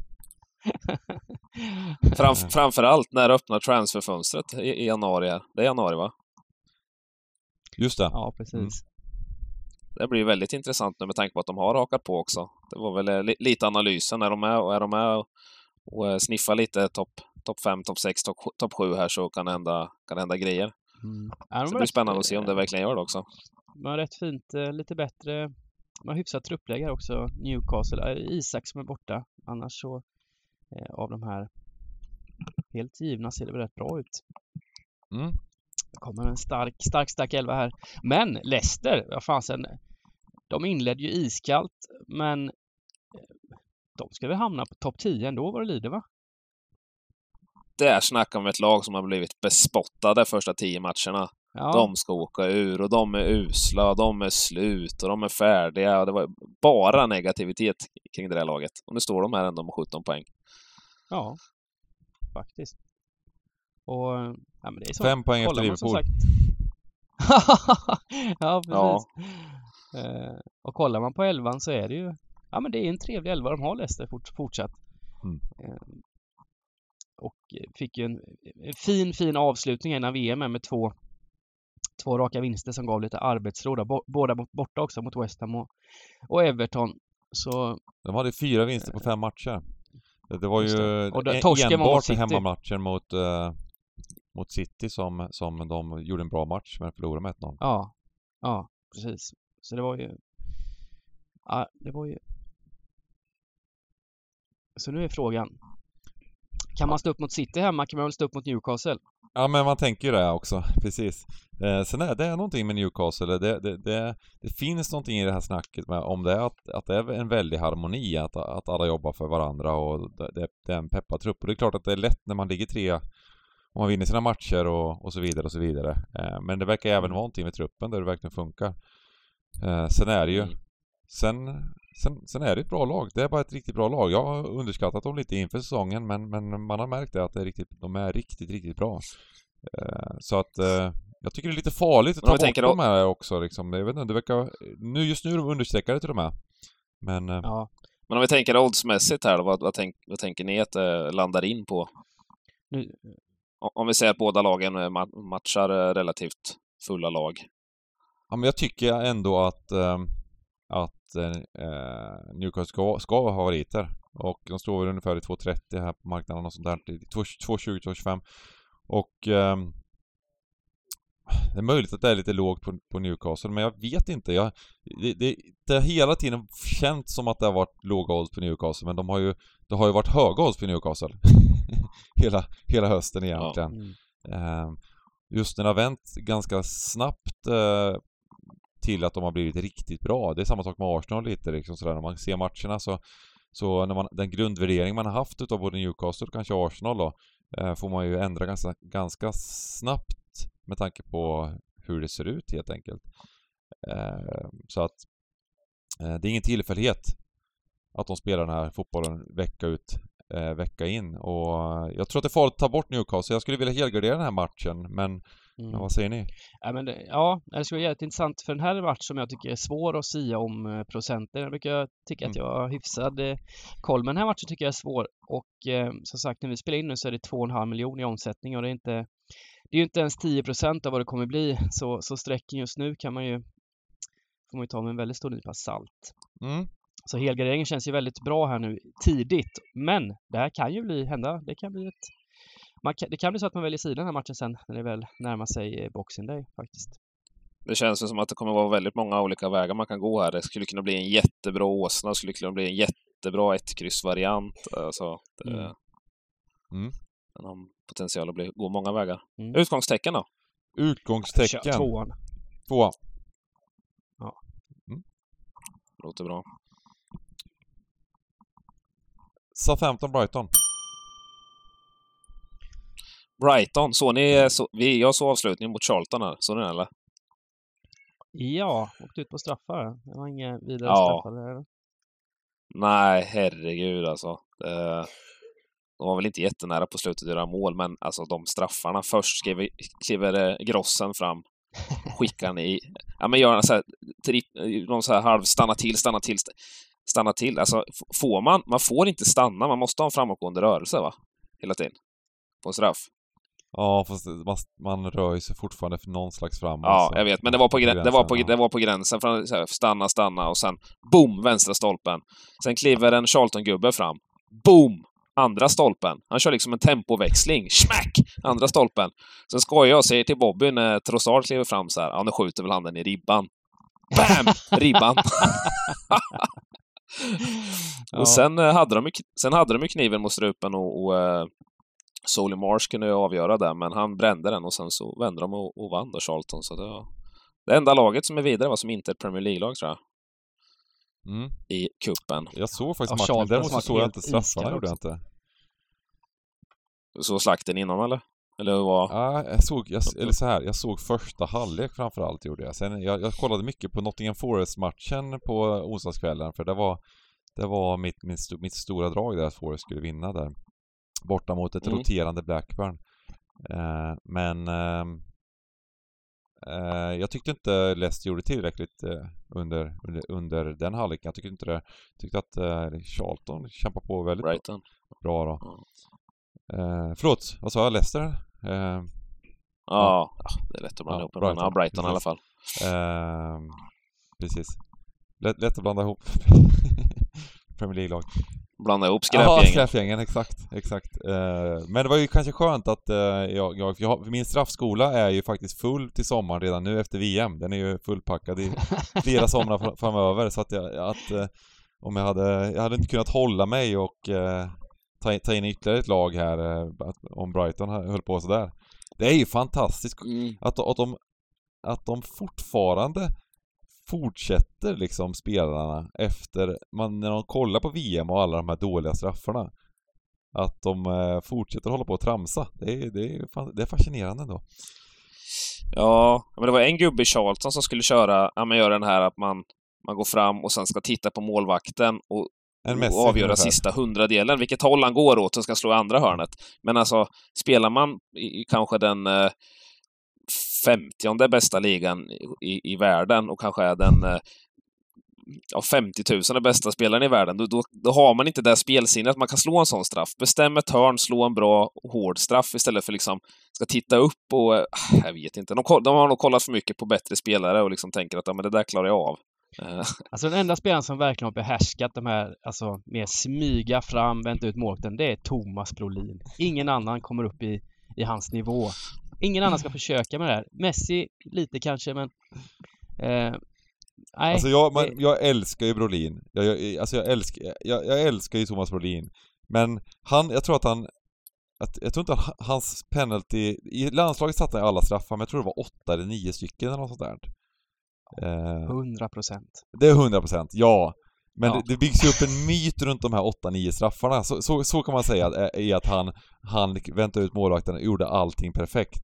Fram, framförallt när det öppnar transferfönstret i, i januari här. Det är januari, va?
Just det.
Ja, precis.
Mm.
Det blir ju väldigt intressant nu med tanke på att de har hakat på också. Det var väl eh, li, lite analysen. Är de med och, är de med och, och eh, sniffar lite topp top 5, topp 6, topp top 7 här så kan det hända, kan det hända grejer.
Mm. Ja, de
Så det blir spännande att se om det
eh,
verkligen gör det också.
De har rätt fint, eh, lite bättre, de har hyfsat truppläge också, Newcastle. Eh, Isak som är borta. Annars så, eh, av de här helt givna ser det väl rätt bra ut.
Mm.
Det kommer en stark, stark, stark elva här. Men Leicester, vad fasen. De inledde ju iskallt, men eh, de ska väl hamna på topp 10 ändå vad det lider va?
Där snackar vi ett lag som har blivit bespottade första tio matcherna.
Ja,
De ska åka ur och de är usla och de är slut och de är färdiga. Och det var bara negativitet kring det där laget. Och nu står de här ändå med 17 poäng.
Ja faktiskt. Och, eh, ja men det är så.
Fem poäng efter
Kollar
Liverpool.
ja, precis.
Ja.
Eh, och kollar man på elvan så är det ju, ja men det är en trevlig elva de har Leicester fort, fortsatt.
Mm.
Eh, och fick ju en, en fin, fin avslutning innan VM med två, två raka vinster som gav lite arbetsro. Då. Båda bort- borta också mot West Ham och, och Everton. Så
De hade fyra vinster på fem matcher. Det var ju
det. Och torsken mot
enbart
City.
hemmamatchen mot, eh, mot City som, som de gjorde en bra match men förlorade med 1-0.
ja, ja precis. Så det var ju Ja, det var ju... Så nu är frågan. Kan man stå upp mot City hemma kan man väl stå upp mot Newcastle?
Ja men man tänker ju det också, precis. Eh, sen är det är någonting med Newcastle, det, det, det, det finns någonting i det här snacket med, om det är att, att det är en väldig harmoni, att, att alla jobbar för varandra och det, det är en peppad trupp. Och det är klart att det är lätt när man ligger tre och man vinner sina matcher och, och så vidare och så vidare. Eh, men det verkar även vara någonting med truppen där det verkligen funkar. Eh, sen är det ju,
Mm.
Sen, sen, sen är det ett bra lag. Det är bara ett riktigt bra lag. Jag har underskattat dem lite inför säsongen men, men man har märkt det att det är riktigt, de är riktigt, riktigt bra. Eh, Så att eh, jag tycker det är lite farligt att ta bort dem här också liksom. Jag vet inte, det verkar... Nu, just nu är de understreckade till och med. Men... eh,
Ja.
Men om vi tänker oddsmässigt här då, vad, vad, tänk, vad tänker ni att det landar in på?
Nu,
Om vi säger att båda lagen ma- matchar relativt fulla lag.
Ja men jag tycker ändå att, eh, att eh, Newcastle ska, ska ha favoriter. Och de står väl ungefär i 2.30 här på marknaden och sånt där. 2.20-2.25. Och ehm, det är möjligt att det är lite lågt på, på Newcastle, men jag vet inte. Jag, det, det, det har hela tiden känts som att det har varit låga odds på Newcastle, men de har ju, det har ju varit höga odds på Newcastle. hela, hela hösten egentligen.
mm.
Eh, Just när det har vänt ganska snabbt eh, till att de har blivit riktigt bra. Det är samma sak med Arsenal lite liksom sådär. När man ser matcherna så, så när man, den grundvärdering man har haft utav både Newcastle och kanske Arsenal då, eh, får man ju ändra ganska, ganska snabbt med tanke på hur det ser ut helt enkelt. Eh, så att eh, det är ingen tillfällighet att de spelar den här fotbollen vecka ut, eh, vecka in. Och jag tror att det är farligt att ta bort Newcastle. Jag skulle vilja helgardera den här matchen, men,
Mm.
men vad säger ni?
Ja, men det, ja, det skulle vara jävligt intressant för den här är en match som jag tycker är svår att sia om eh, procenten. Jag brukar tycka att
Mm.
jag har hyfsad eh, koll, men den här matchen tycker jag är svår. Och eh, som sagt, när vi spelar in nu så är det 2,5 miljoner i omsättning och det är inte det är ju inte ens 10 procent av vad det kommer bli, så, så sträcken just nu kan man ju får man ju ta med en väldigt stor nypa salt.
Mm.
Så helgarderingen känns ju väldigt bra här nu tidigt, men det här kan ju bli, hända, det kan bli ett kan, det kan bli så att man väljer sida den här matchen sen när det väl närmar sig eh, Boxing Day faktiskt.
Det känns ju som att det kommer vara väldigt många olika vägar man kan gå här. Det skulle kunna bli en jättebra åsna, det skulle kunna bli en jättebra ett-kryss-variant. Alltså, det,
Mm.
Mm.
Den har potential att bli, gå många vägar.
Mm.
Utgångstecken då?
Kör
Utgångstecken.
tvåan.
Tvåa.
Låter bra.
Southampton-Brighton.
Brighton, så ni, så, vi, jag såg avslutningen mot Charlton här. Såg ni den eller?
Ja, åkte ut på straffar. Det var inga vidare
Ja.
straffar. eller?
Nej, herregud alltså. Det, de var väl inte jättenära på slutet att göra mål, men alltså de straffarna. Först skriver, kliver eh, Grossen fram, skickar han i... Ja, men gör en så här, tripp, någon så här halv stanna till, stanna till, st- stanna till. Alltså, får man... Man får inte stanna, man måste ha en framåtgående rörelse, va? Hela tiden. På en straff.
Ja, fast man, rör ju sig fortfarande för någon slags framåt.
Ja, jag vet, men det var på, grä- det var på,
gränsen,
det var på gränsen. Så här, stanna, stanna och sen boom, vänstra stolpen. Sen kliver en Charlton-gubbe fram. Boom! Andra stolpen. Han kör liksom en tempoväxling. Smack! Andra stolpen. Sen skojar jag och säger till Bobby när Trossard kliver fram så här. Ja, nu skjuter väl han den i ribban. Bam! Ribban. Och sen, eh, hade de, sen hade de ju kniven mot strupen och, och eh, Solly Marsh kunde ju avgöra det, men han brände den och sen så vände de och, och vann då, Charlton. Så det var det enda laget som är vidare, var som inte är ett Premier League-lag, tror jag,
Mm.
i kuppen.
Jag såg faktiskt
Ja,
matchen,
Charlton
däremot så såg jag inte straffarna, gjorde jag inte.
Så slakten innan, eller? Eller hur var...
Ja, jag såg, jag, eller så här, jag såg första halvlek framförallt gjorde jag. Sen, jag, jag kollade mycket på Nottingham Forest-matchen på onsdagskvällen för det var, det var mitt, mitt, mitt stora drag där att Forest skulle vinna där. Borta mot ett
Mm.
roterande Blackburn. Eh, men ehm, eh, jag tyckte inte Leicester gjorde tillräckligt eh, under, under, under den halvleken. Jag tyckte inte det. Jag tyckte att eh, Charlton kämpade på väldigt
Brighton.
bra då. Eh, förlåt, vad sa jag? Leicester? Eh,
Ja, det är lätt att blanda
Ja,
ihop det, men ja,
Brighton,
Brighton i alla
precis.
fall.
Precis. Lätt, lätt att blanda ihop. Premier League-lag.
Blanda ihop
Ja,
skräpgängen.
skräpgängen, exakt, exakt. Eh, men det var ju kanske skönt att eh, jag, jag, jag, min straffskola är ju faktiskt full till sommaren redan nu efter VM. Den är ju fullpackad i flera somrar fr- framöver så att jag, att eh, om jag hade, jag hade inte kunnat hålla mig och eh, ta, in- ta in ytterligare ett lag här eh, om Brighton höll på sådär. Det är ju fantastiskt
Mm.
att, att, de, att de fortfarande fortsätter liksom spelarna efter, man, när de kollar på VM och alla de här dåliga straffarna. Att de eh, fortsätter hålla på och tramsa. Det är, det är, fan- det är fascinerande ändå.
Ja, men det var en gubbe i Charlton som skulle köra, ja men göra den här att man, man går fram och sen ska titta på målvakten och,
Messi
och avgöra
ungefär.
sista hundradelen, vilket håll han går åt och ska slå andra hörnet. Men alltså, spelar man i kanske den eh, femtionde bästa ligan i, i, världen och kanske är den eh, ja, 50 000 bästa spelaren i världen, då, då, då har man inte det spelsinnet att man kan slå en sån straff. Bestäm ett hörn, slå en bra hård straff istället för liksom ska titta upp och... Eh, jag vet inte. De, de har nog kollat för mycket på bättre spelare och liksom tänker att ja, men det där klarar jag av. Eh.
Alltså den enda spelaren som verkligen har behärskat de här, alltså mer smyga fram, vänta ut målvakten, det är Thomas Brolin. Ingen annan kommer upp i, i hans nivå. Ingen annan ska försöka med det här. Messi lite kanske, men... Eh, nej,
Alltså jag, man, jag älskar ju Brolin. Jag, jag, alltså jag älskar, jag, jag älskar ju Thomas Brolin. Men han, jag tror att han... Att, jag tror inte att hans penalty... I landslaget satte han alla straffar, men jag tror det var åtta eller nio stycken eller något sånt där. Eh,
100 procent.
Det är 100% ja. Men
Ja.
Det, det byggs ju upp en myt runt de här 8-9 straffarna. Så, så, så kan man säga att, i att han, han väntade ut målvakten och gjorde allting perfekt.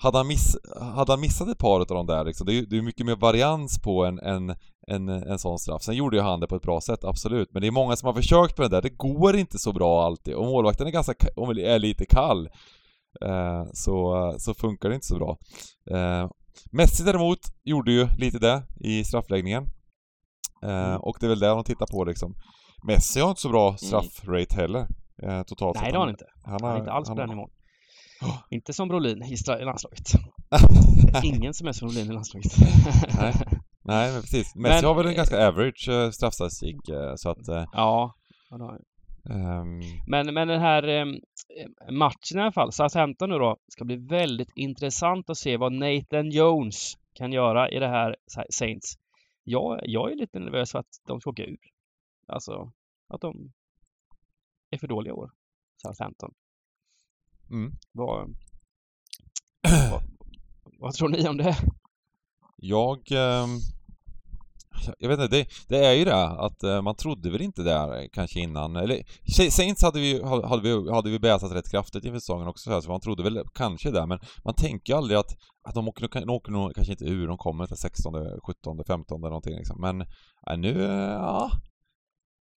Hade han, miss, hade han missat ett par av de där liksom, det är ju mycket mer varians på en, en, en, en sån straff. Sen gjorde ju han det på ett bra sätt, absolut. Men det är många som har försökt på det där. Det går inte så bra alltid. Och målvakten är ganska, ka- om är lite kall. Eh, så, så funkar det inte så bra. Eh, Messi däremot gjorde ju lite det i straffläggningen. Eh,
Mm.
och det är väl det de tittar på liksom. Messi har inte så bra straffrate heller. Eh, totalt
Nej, det har han inte.
Han
Han är inte alls på den nivån.
Oh.
Inte som Brolin i, stra- i landslaget. Ingen som är som Brolin i landslaget.
Nej. Nej, men precis. Messi
Men-
har väl en ganska average eh, straffstatistik, eh, så att... Eh,
ja. det har han.
ehm,
Men, men den här eh, matchen i alla fall, Southampton nu då, ska bli väldigt intressant att se vad Nathan Jones kan göra i det här Sa- Saints. Jag, jag är lite nervös för att de ska åka ur. Alltså, att de är för dåliga år, Southampton.
mm.
Vad, vad, vad tror ni om det?
Jag... Alltså, jag vet inte, det, det är ju det att eh, man trodde väl inte det eh, kanske innan, eller Saints hade vi, hade vi, hade vi bäsat rätt kraftigt inför säsongen också så, här, så man trodde väl kanske det, men man tänker ju aldrig att, att de åker, de åker nog kanske inte ur, de kommer till 16, 17, 15 eller någonting liksom, men ja, nu, eh, ja...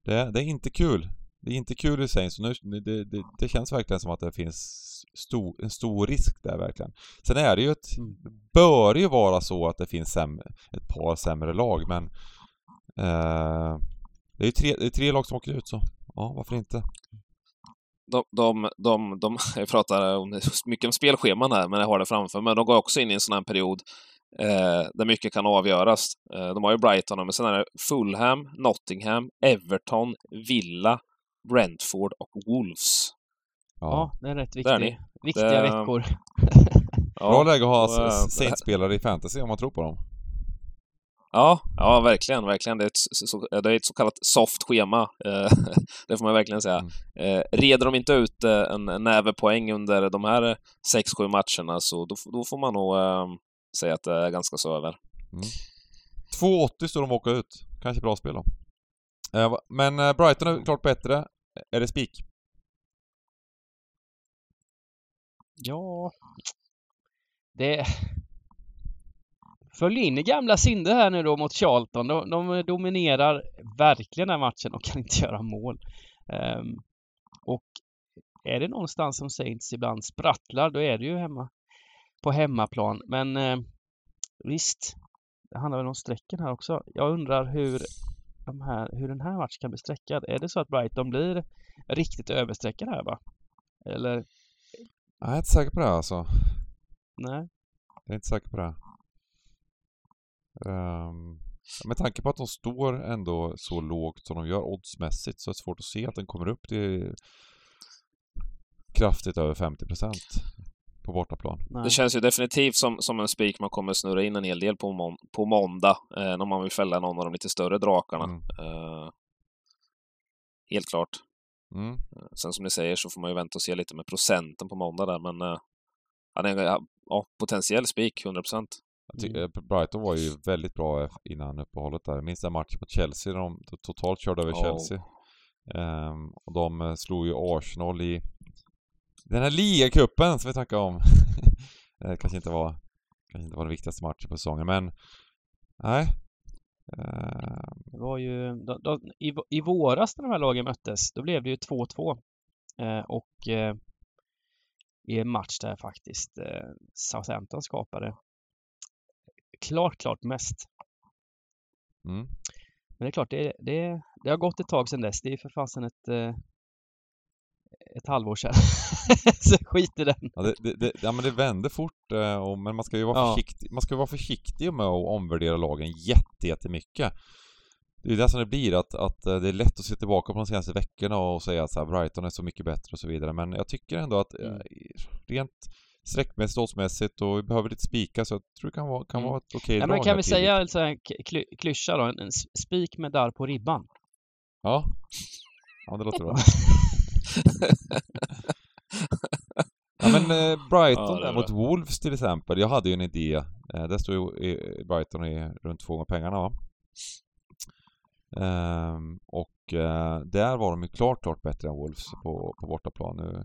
Det, det är inte kul. Det är inte kul i Saints, så nu, det, det, det känns verkligen som att det finns stor, en stor risk där verkligen. Sen är det ju ett,
Mm.
det bör ju vara så att det finns sämre, ett par sämre lag, men eh, det är ju tre, det är tre lag som åker ut så, ja varför inte?
de, de, de, de, jag pratar om, mycket om spelscheman här, men jag har det framför mig. De går också in i en sån här period eh, där mycket kan avgöras. Eh, de har ju Brighton, men sen är det Fulham, Nottingham, Everton, Villa, Brentford och Wolves.
Ja, det är rätt viktig, viktiga
Det-
veckor.
Bra
Ja,
läge att ha
och, eh,
Saints-spelare i fantasy om man tror på dem.
ja, ja, verkligen, verkligen. Det är ett, så, det är ett så kallat soft schema. Eh, det får man verkligen säga.
Mm.
Eh, reder de inte ut en, en näve poäng under de här 6-7 matcherna så då, då får man nog eh, säga att det är ganska så över.
2,80 står de att åka ut. Kanske bra spel då. Men Brighton är klart bättre. Är det spik?
Ja, det Följ in i gamla synder här nu då mot Charlton. De, de dominerar verkligen den här matchen och kan inte göra mål. Um, och är det någonstans som Saints ibland sprattlar, då är det ju hemma på hemmaplan. Men eh, visst, det handlar väl om strecken här också. Jag undrar hur, de här, hur den här matchen kan bli streckad. Är det så att Brighton blir riktigt överstreckade här va? Eller
Jag är inte säker på det alltså.
nej?
Jag är inte säker på det. Ehm, med tanke på att de står ändå så lågt som de gör oddsmässigt så är det svårt att se att den kommer upp till kraftigt över 50 på bortaplan.
Nej.
Det känns ju definitivt som, som en spik man kommer snurra in en hel del på, mån på måndag, eh, när man vill fälla någon av de lite större drakarna.
Mm.
Eh, helt klart.
Mm.
Sen som ni säger så får man ju vänta och se lite med procenten på måndag där, men eh, är en ja, potentiell spik, 100 procent.
Jag tycker, eh, Brighton var ju väldigt bra eff- innan uppehållet där. Minns den matchen mot Chelsea där de totalt körde över
Ja.
Chelsea. Ehm, och de eh, slog ju Arsenal i den här ligacupen som vi snackade om. det kanske inte var kanske inte var den viktigaste matchen på säsongen men nej. Ehm,
Det var ju, de, de, i, I våras när de här lagen möttes, då blev det ju 2-2. Eh, och eh, i en match där faktiskt eh, Southampton skapade klart, klart mest.
mm.
Men det är klart, det, det, det har gått ett tag sedan dess. Det är för fasen ett, eh, ett halvår sedan. Så skit i den.
Ja, det, det, det, ja men det vänder fort eh, och, men man ska ju vara
Ja.
försiktig, man ska vara försiktig med att omvärdera lagen jätte, jättemycket. Det är det som det blir, att, att eh, det är lätt att se tillbaka på de senaste veckorna och säga att Brighton är så mycket bättre och så vidare. Men jag tycker ändå att eh,
Mm.
rent sträckmässigt, oddsmässigt och vi behöver lite spika så jag tror det kan vara, kan
Mm.
vara ett okej
Ja,
drag
men kan vi
tidigt.
säga en sån här kly- klyscha då? En en spik med darr på ribban.
Ja. Ja, det låter bra. Ja men eh, Brighton
Ja,
mot Wolves till exempel. Jag hade ju en idé. Eh, där står ju eh, Brighton i runt två gånger pengarna va? Ehm, och eh, där var de ju klart, klart bättre än Wolves på, på bortaplan. Nu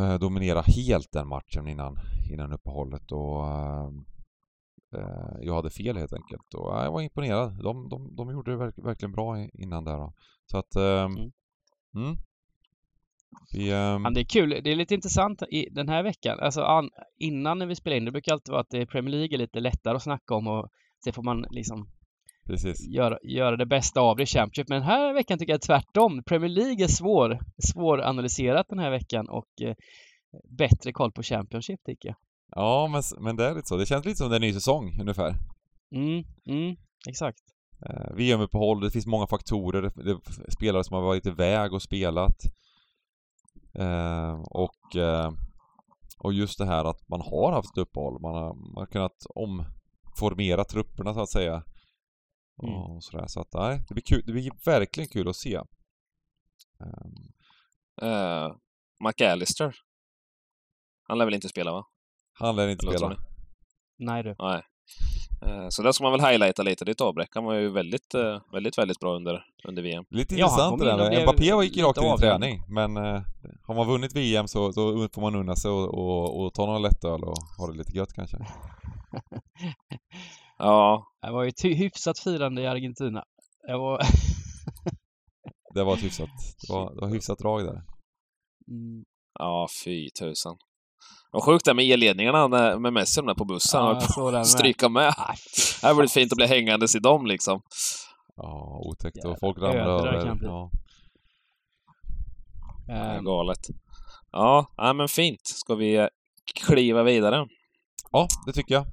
eh, dominera helt den matchen innan, innan uppehållet och eh, jag hade fel helt enkelt. Och ja, jag var imponerad. De, de, de gjorde det verk, verkligen bra innan där då. Så att... ehm,
Mm.
mm. Vi,
Men det är kul. Det är lite intressant i den här veckan. Alltså an, innan när vi spelar in, det brukar alltid vara att det Premier League är lite lättare att snacka om och så får man liksom
precis.
göra, göra det bästa av det i Championship. Men den här veckan tycker jag tvärtom. Premier League är svår, svåranalyserat den här veckan och eh, bättre koll på Championship tycker jag.
Ja, men, men det är lite så. Det känns lite som det är en ny säsong ungefär.
Mm, mm, exakt.
Eh, VM-uppehåll, det finns många faktorer. Det, det spelare som har varit iväg och spelat. Eh, och, eh, och just det här att man har haft ett uppehåll. Man har, man har kunnat omformera trupperna så att säga.
Mm.
Och sådär. Så att nej, det blir kul. Det blir verkligen kul att se. Eh,
Uh, McAllister. Han lär väl inte spela, va?
han lär inte
Eller
spela.
Nej du.
Nej. Eh, Så där ska man väl highlighta lite. Ditt avbräck han var ju väldigt, eh, väldigt, väldigt bra under, under VM.
Lite
Ja, han
intressant
kom
det där Mbappé gick ju rakt in i träning men eh, har man vunnit VM så då får man unna sig och, och, och ta några lättöl och ha det lite gött kanske.
Ja,
Det var ju ett hy- hyfsat firande i Argentina. Det var...
Det var ett hyfsat, det var, det var hyfsat drag där.
Mm.
ja fy tusan. Vad sjukt det är med elledningarna när- med Messi på bussen.
Ja,
Han
jag med.
att stryka med. Det hade varit fint att bli hängandes i dem liksom.
Ja, otäckt och folk ramlar över. Ja.
Ehm,
galet. Ja, nej, men fint. Ska vi eh, kliva vidare?
ja, det tycker jag.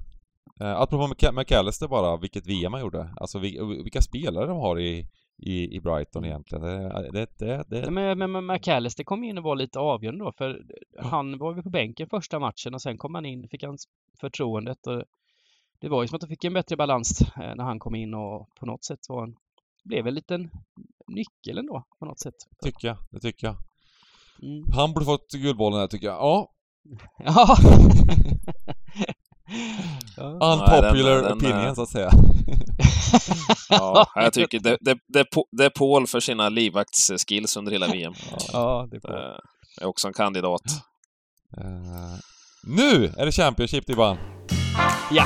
Eh, apropå Mc- McAllister bara, vilket VM han gjorde. Alltså vil- vilka spelare de har i, i, i Brighton egentligen. Det, det, det, det,
Men, men, McAllister kom in och var lite avgörande då, för han var ju på bänken första matchen och sen kom han in, fick han förtroendet och det var ju som att de fick en bättre balans eh, när han kom in och på något sätt var en, blev en liten nyckel ändå på något sätt.
tycker jag, det tycker jag.
Mm.
Han borde fått Guldbollen här tycker jag. Ja,
Ja.
unpopular
den- den,
opinion
eh,
så att säga.
Ja, jag tycker det, det, det, är det är Paul för sina livvaktsskills under hela VM.
ja, det
Det
var.
är också en kandidat.
Eh, nu är det Championship Dibban.
Ja.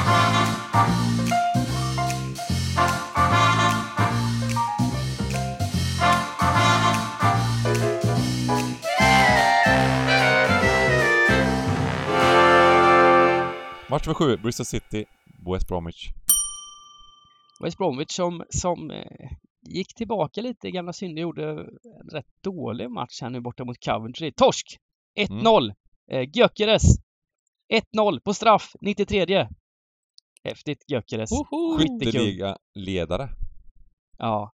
Match nummer sju, Bristol City, West Bromwich.
West Bromwich som, som eh, gick tillbaka lite i gamla synder, gjorde en rätt dålig match här nu borta mot Coventry. Torsk! 1-0! Eh, Gyökeres! 1-0 på straff, 93. Häftigt! Skyttekung.
Skytteliga-ledare.
Ja.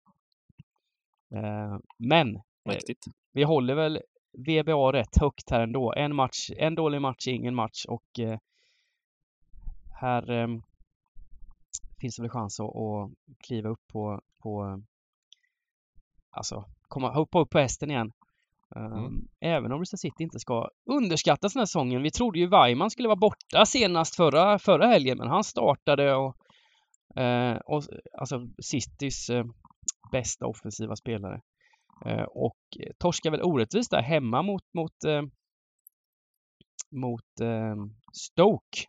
Eh, men
Mäktigt.
vi håller väl VBA rätt högt här ändå. En match, en dålig match ingen match och eh, här eh, finns det väl chans att, att kliva upp på, på alltså komma, hoppa upp på hästen igen.
Mm.
Även om Bristol City inte ska underskattas den här säsongen. Vi trodde ju Weimann skulle vara borta senast förra, förra helgen, men han startade och, eh, och alltså Citys eh, bästa offensiva spelare. Eh, och torskar väl orättvist där hemma mot, mot, mot eh, Stoke.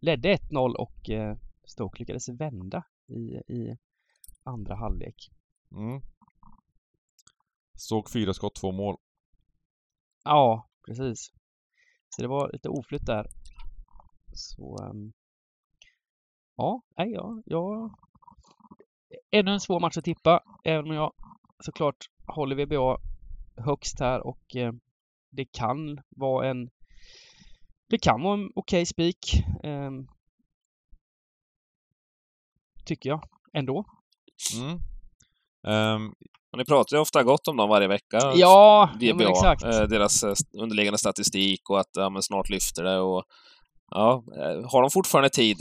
Ledde 1-0 och eh, Stoke lyckades vända i, i andra halvlek.
Mm. Såg fyra skott, två mål.
Ja, precis. Så det var lite oflytt där. Så... ehm, ja, nej, ja, ja. Ännu en svår match att tippa, även om jag såklart håller VBA högst här och eh, det kan vara en det kan vara en okej spik. ehm, tycker jag ändå.
Mm.
Och ni pratar ju ofta gott om dem varje vecka.
Ja,
DBA,
exakt.
eh, deras eh, underliggande statistik och att ja, snart lyfter det. Och, ja, eh, har de fortfarande tid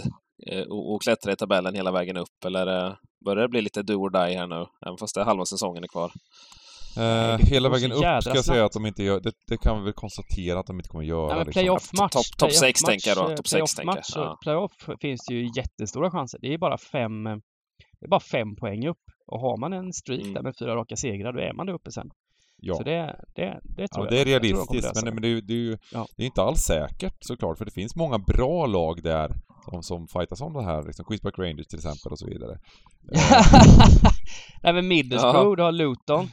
eh, att klättra i tabellen hela vägen upp eller eh, börjar det bli lite do or die här nu? Även fast det är halva säsongen är kvar.
Eh, hela vägen upp ska jag säga att de inte gör, det, det kan vi väl konstatera att de inte kommer göra.
Ja, men
liksom.
playoff-match.
Topp- topp sex
playoff-match,
tänker jag då,
eh,
topp sex tänker jag,
playoff-match
ja.
och Playoff finns det ju jättestora chanser. Det är bara fem, eh, det är bara fem poäng upp. Och har man en streak
Mm.
där med fyra raka segrar, då är man där uppe sen.
Ja.
Så det, det, det
Ja,
tror
men
jag.
det är
de
realistiskt, men, men det, är ju- det är ju
Ja.
det är inte alls säkert såklart, för det finns många bra lag där som, som fightas om det här, liksom Queens Park Rangers till exempel och så vidare.
Nej men Middlesbrough,
Ja.
du har Luton.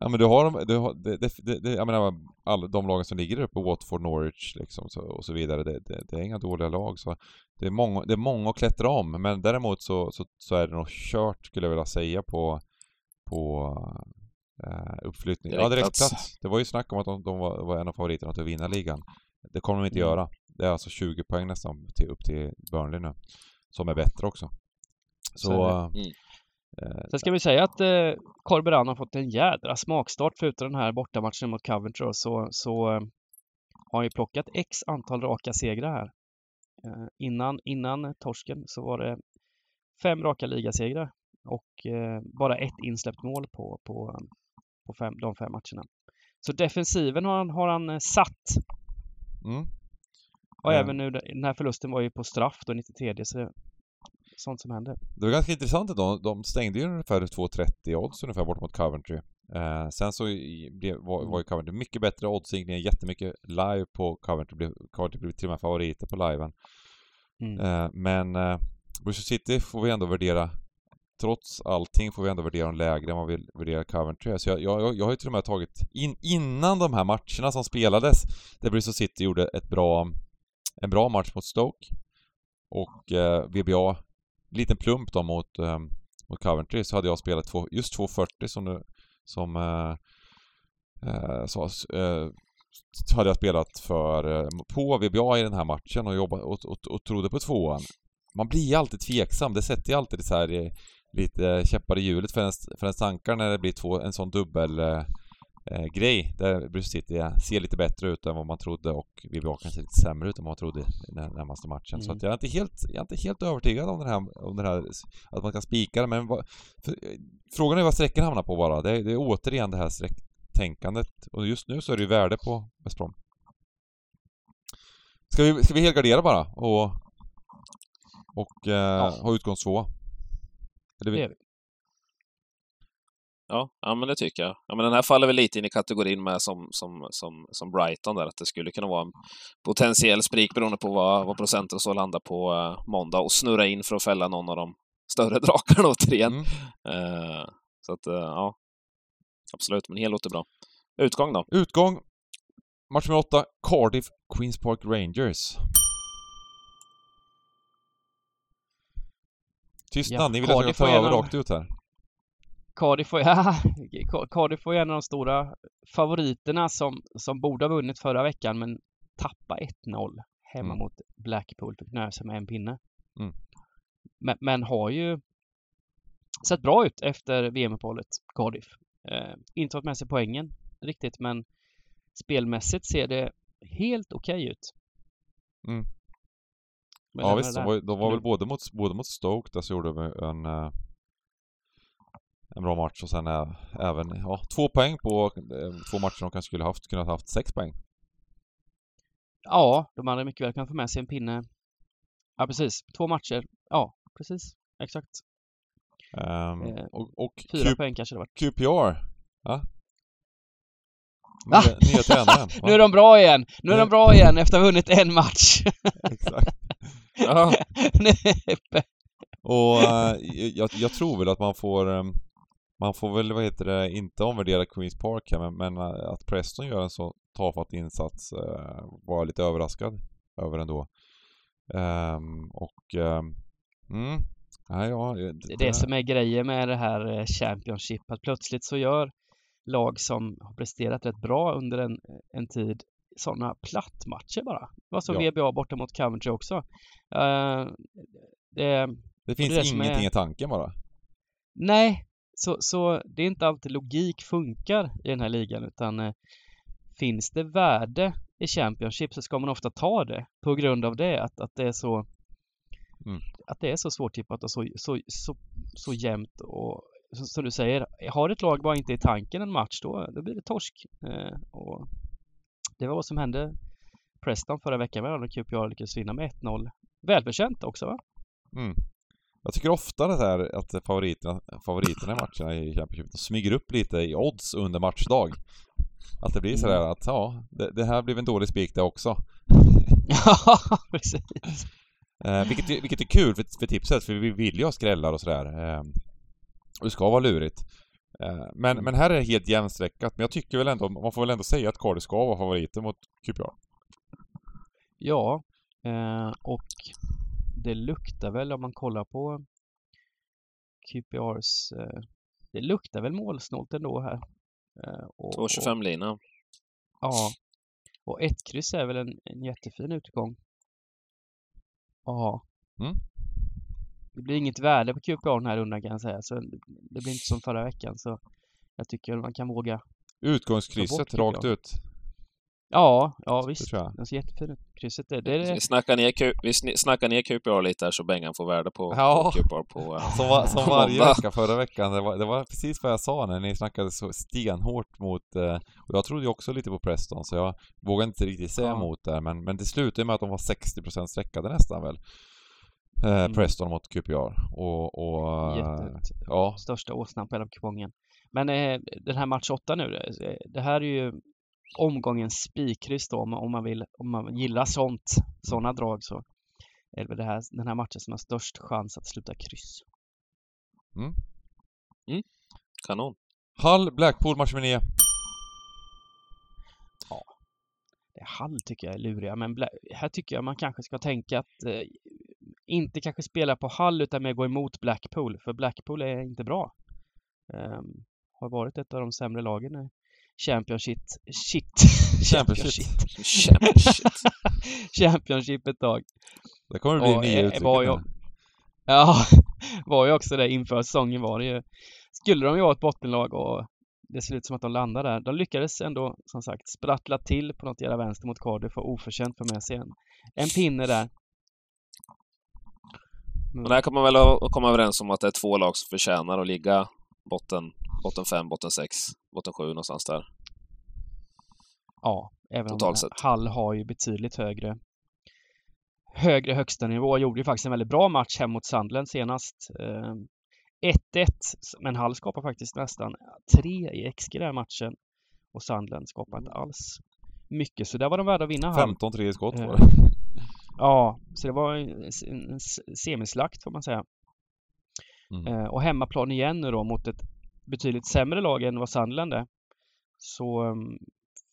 Ja men du har, de- du har det, det, det, jag menar, alla de lagen som ligger där uppe, Watford, Norwich liksom så, och så vidare, det, det, det är inga dåliga lag så det är många, det är många att klättra om, men däremot så, så, så är det nog kört skulle jag vilja säga på, på eh, uppflyttning. Ja,
Direktplats.
direktplats. Det var ju snack om att de, de var, var en av favoriterna till att vinna ligan. Det kommer de inte
Mm.
göra. Det är alltså 20 poäng nästan till, upp till Burnley nu. Som är bättre också. Så...
Så
Mm.
Eh,
Sen ska vi säga att eh, Corberan har fått en jädra smakstart förutom den här bortamatchen mot Coventry så, så eh, har han ju plockat x antal raka segrar här. Eh, innan, innan torsken så var det fem raka ligasegrar och eh, bara ett insläppt mål på, på, på fem, de fem matcherna. Så defensiven har han, har han eh, satt
mm.
och
Ja.
även nu den här förlusten var ju på straff då 93 så det, sånt som händer.
Det var ganska intressant ändå. De stängde ju ungefär 2,30 odds ungefär bort mot Coventry. Eh, sen så blev, var, var ju Coventry mycket bättre oddsinkning, jättemycket live på Coventry. Blev, Coventry blev till och med favoriter på liven.
Mm.
Eh, men eh, Bristol City får vi ändå värdera Trots allting får vi ändå värdera dem lägre än vad vi värderar Coventry. Så jag, jag, jag har ju till och med tagit in, innan de här matcherna som spelades där Bristol City gjorde ett bra, en bra match mot Stoke och eh, VBA liten plump då mot, eh, mot Coventry så hade jag spelat två, just 2.40 som nu som eh, eh, så, eh, hade jag spelat för eh, på VBA i den här matchen och jobbat och, och, och trodde på tvåan. Man blir ju alltid tveksam, det sätter ju alltid så här lite käppar i hjulet för ens, för ens tankar när det blir två, en sån dubbel eh, eh, eh, grej där Bristol City ser lite bättre ut än vad man trodde och VBA kanske lite sämre ut än vad man trodde i den närmaste matchen. Så
Mm.
att jag är inte helt, jag är inte helt övertygad om den här, om den här att man kan spika det, men vad, för, eh, frågan är vad sträcken hamnar på bara. Det är, det är återigen det här sträcktänkandet och just nu så är det ju värde på West Brom. Ska vi, ska vi helgardera bara och, och eh, ha utgångs två? Eller vi.
Ja, ja, men det tycker jag. Ja, men den här faller väl lite in i kategorin med som, som, som, som Brighton där, att det skulle kunna vara en potentiell sprik beroende på vad, vad procenten och så landar på eh, måndag och snurra in för att fälla någon av de större drakarna återigen.
Mm.
Eh, så att, eh, ja. Absolut, men hel låter bra. Utgång då?
Utgång. Match nummer åtta, Cardiff Queens Park Rangers. Tystnad,
Ja,
ni vill att jag
Cardiff
ska ta
var
över rakt ut här.
Cardiff var, Cardiff var en av de stora favoriterna som, som borde ha vunnit förra veckan men tappa 1-0 hemma
Mm.
mot Blackpool. Fick nöja sig med en pinne.
Mm.
Men, men har ju sett bra ut efter VM-uppehållet, Cardiff. Eh, inte fått med sig poängen riktigt, men spelmässigt ser det helt okej okay ut.
Mm. Ja visst, de var, de var väl både mot, både mot Stoke där så gjorde de en, eh, en bra match och sen eh, även, ja, två poäng på eh, två matcher de kanske skulle haft, kunnat haft sex poäng.
Ja, de hade mycket väl kunnat få med sig en pinne. Ja, precis. Två matcher. Ja, precis. Exakt. Eh,
och och
Fyra
Q,
poäng kanske det var.
QPR, ja?
Va?
Nya, nya tränaren.
Nu är de bra igen! Nu är de
Nu-
bra igen efter att ha vunnit en match.
Exakt.
Ja,
Och eh, jag, jag tror väl att man får ehm, man får väl, vad heter det, inte omvärdera Queens Park här, men, men eh, att Preston gör en så tafatt insats eh, var jag lite överraskad över ändå. Ehm, och... ehm, mm, nej, ja, det,
det är det som är grejen med det här eh, Championship. Att plötsligt så gör lag som har presterat rätt bra under en, en tid sådana plattmatcher bara. Det var som
Ja.
VBA borta mot Coventry också. Eh, det,
det finns
det det
ingenting
är-
i tanken bara.
Nej, så, så det är inte alltid logik funkar i den här ligan utan eh, finns det värde i Championship så ska man ofta ta det på grund av det att, att det är så
Mm.
att det är så svårtippat och så, så, så, så jämnt och som du säger, har ett lag bara inte i tanken en match då, då blir det torsk. Eh, och det var vad som hände Preston förra veckan när QPR lyckades vinna med 1-0. Välförtjänt också va?
Mm. Jag tycker ofta det här att favoriterna, favoriterna i matcherna i Championship, smyger upp lite i odds under matchdag. Att det blir sådär att, ja, det, det här blev en dålig spik det också.
Ja, precis.
Eh, vilket, vilket är kul för, för tipset, för vi vill ju ha skrällar och sådär. Eh, och det ska vara lurigt. Eh, men, men här är det helt jämnstreckat. Men jag tycker väl ändå, man får väl ändå säga att Cardiff ska vara favoriter mot QPR.
Ja, eh, och det luktar väl om man kollar på QPRs... Eh, det luktar väl målsnålt ändå här. Eh, och, och,
2,25 lina.
ja, och ett kryss är väl en, en jättefin utgång. Ja.
Mm.
Det blir inget värde på QPR den här rundan kan jag säga, så det blir inte som förra veckan så jag tycker man kan våga.
Utgångskrysset rakt ut.
Ja, ja
Det
visst.
tror jag.
Det ser jättefint ut. Krysset är det. är
Vi
det.
snackar ner, Q- vi snackar ner QPR lite här så Bengan får värde på,
Ja.
på QPR på... eh,
Som, var, som varje vecka förra veckan, det var, det var precis vad jag sa när ni snackade så stenhårt mot... Eh, och jag trodde ju också lite på Preston, så jag vågade inte riktigt säga
Ja.
emot där, men, men det slutade med att de var 60% sträckade nästan väl. Eh,
Mm.
Preston mot QPR. Och... och eh,
Jätte,
ja,
största åsnan på hela kupongen. Men eh, den här match 8 nu, eh, det här är ju omgångens spikkryss då om, om man vill, om man gillar sånt, sådana drag så är det väl det här, den här matchen som har störst chans att sluta kryss.
Kanon.
Hull, Blackpool, match nummer 9.
Det är Hall tycker jag är luriga, men Bla- här tycker jag man kanske ska tänka att eh, inte kanske spela på Hall utan mer gå emot Blackpool, för Blackpool är inte bra. Ehm, har varit ett av de sämre lagen Championship. Shit.
Championship.
Championship.
Championship ett tag.
Det kommer bli
Och,
nya
eh,
uttryck
var ju-. Ja, var ju också det inför säsongen var det ju. Skulle de ju vara ett bottenlag och det ser ut som att de landar där. De lyckades ändå, som sagt, sprattla till på något jävla vänster mot Cardiff och oförtjänt få med sig en, en pinne där.
Men där kan man väl komma överens om att det är två lag som förtjänar att ligga botten, botten 5, botten 6, botten 7 någonstans där.
Ja, även om
Totalt
eh,
sett.
Hall har ju betydligt högre högre högsta nivå. Gjorde ju faktiskt en väldigt bra match hem mot Sandland senast. Eh, 1-1, men Hall skapar faktiskt nästan 3 i XG den här matchen. Och Sandland skapar inte alls mycket, så där var de värda att vinna Hall.
15-3 i skott var det.
Ja, så det var en, semislakt får man säga.
Mm.
Eh, och hemmaplan igen nu då mot ett betydligt sämre lag än vad Sandland är. Så um,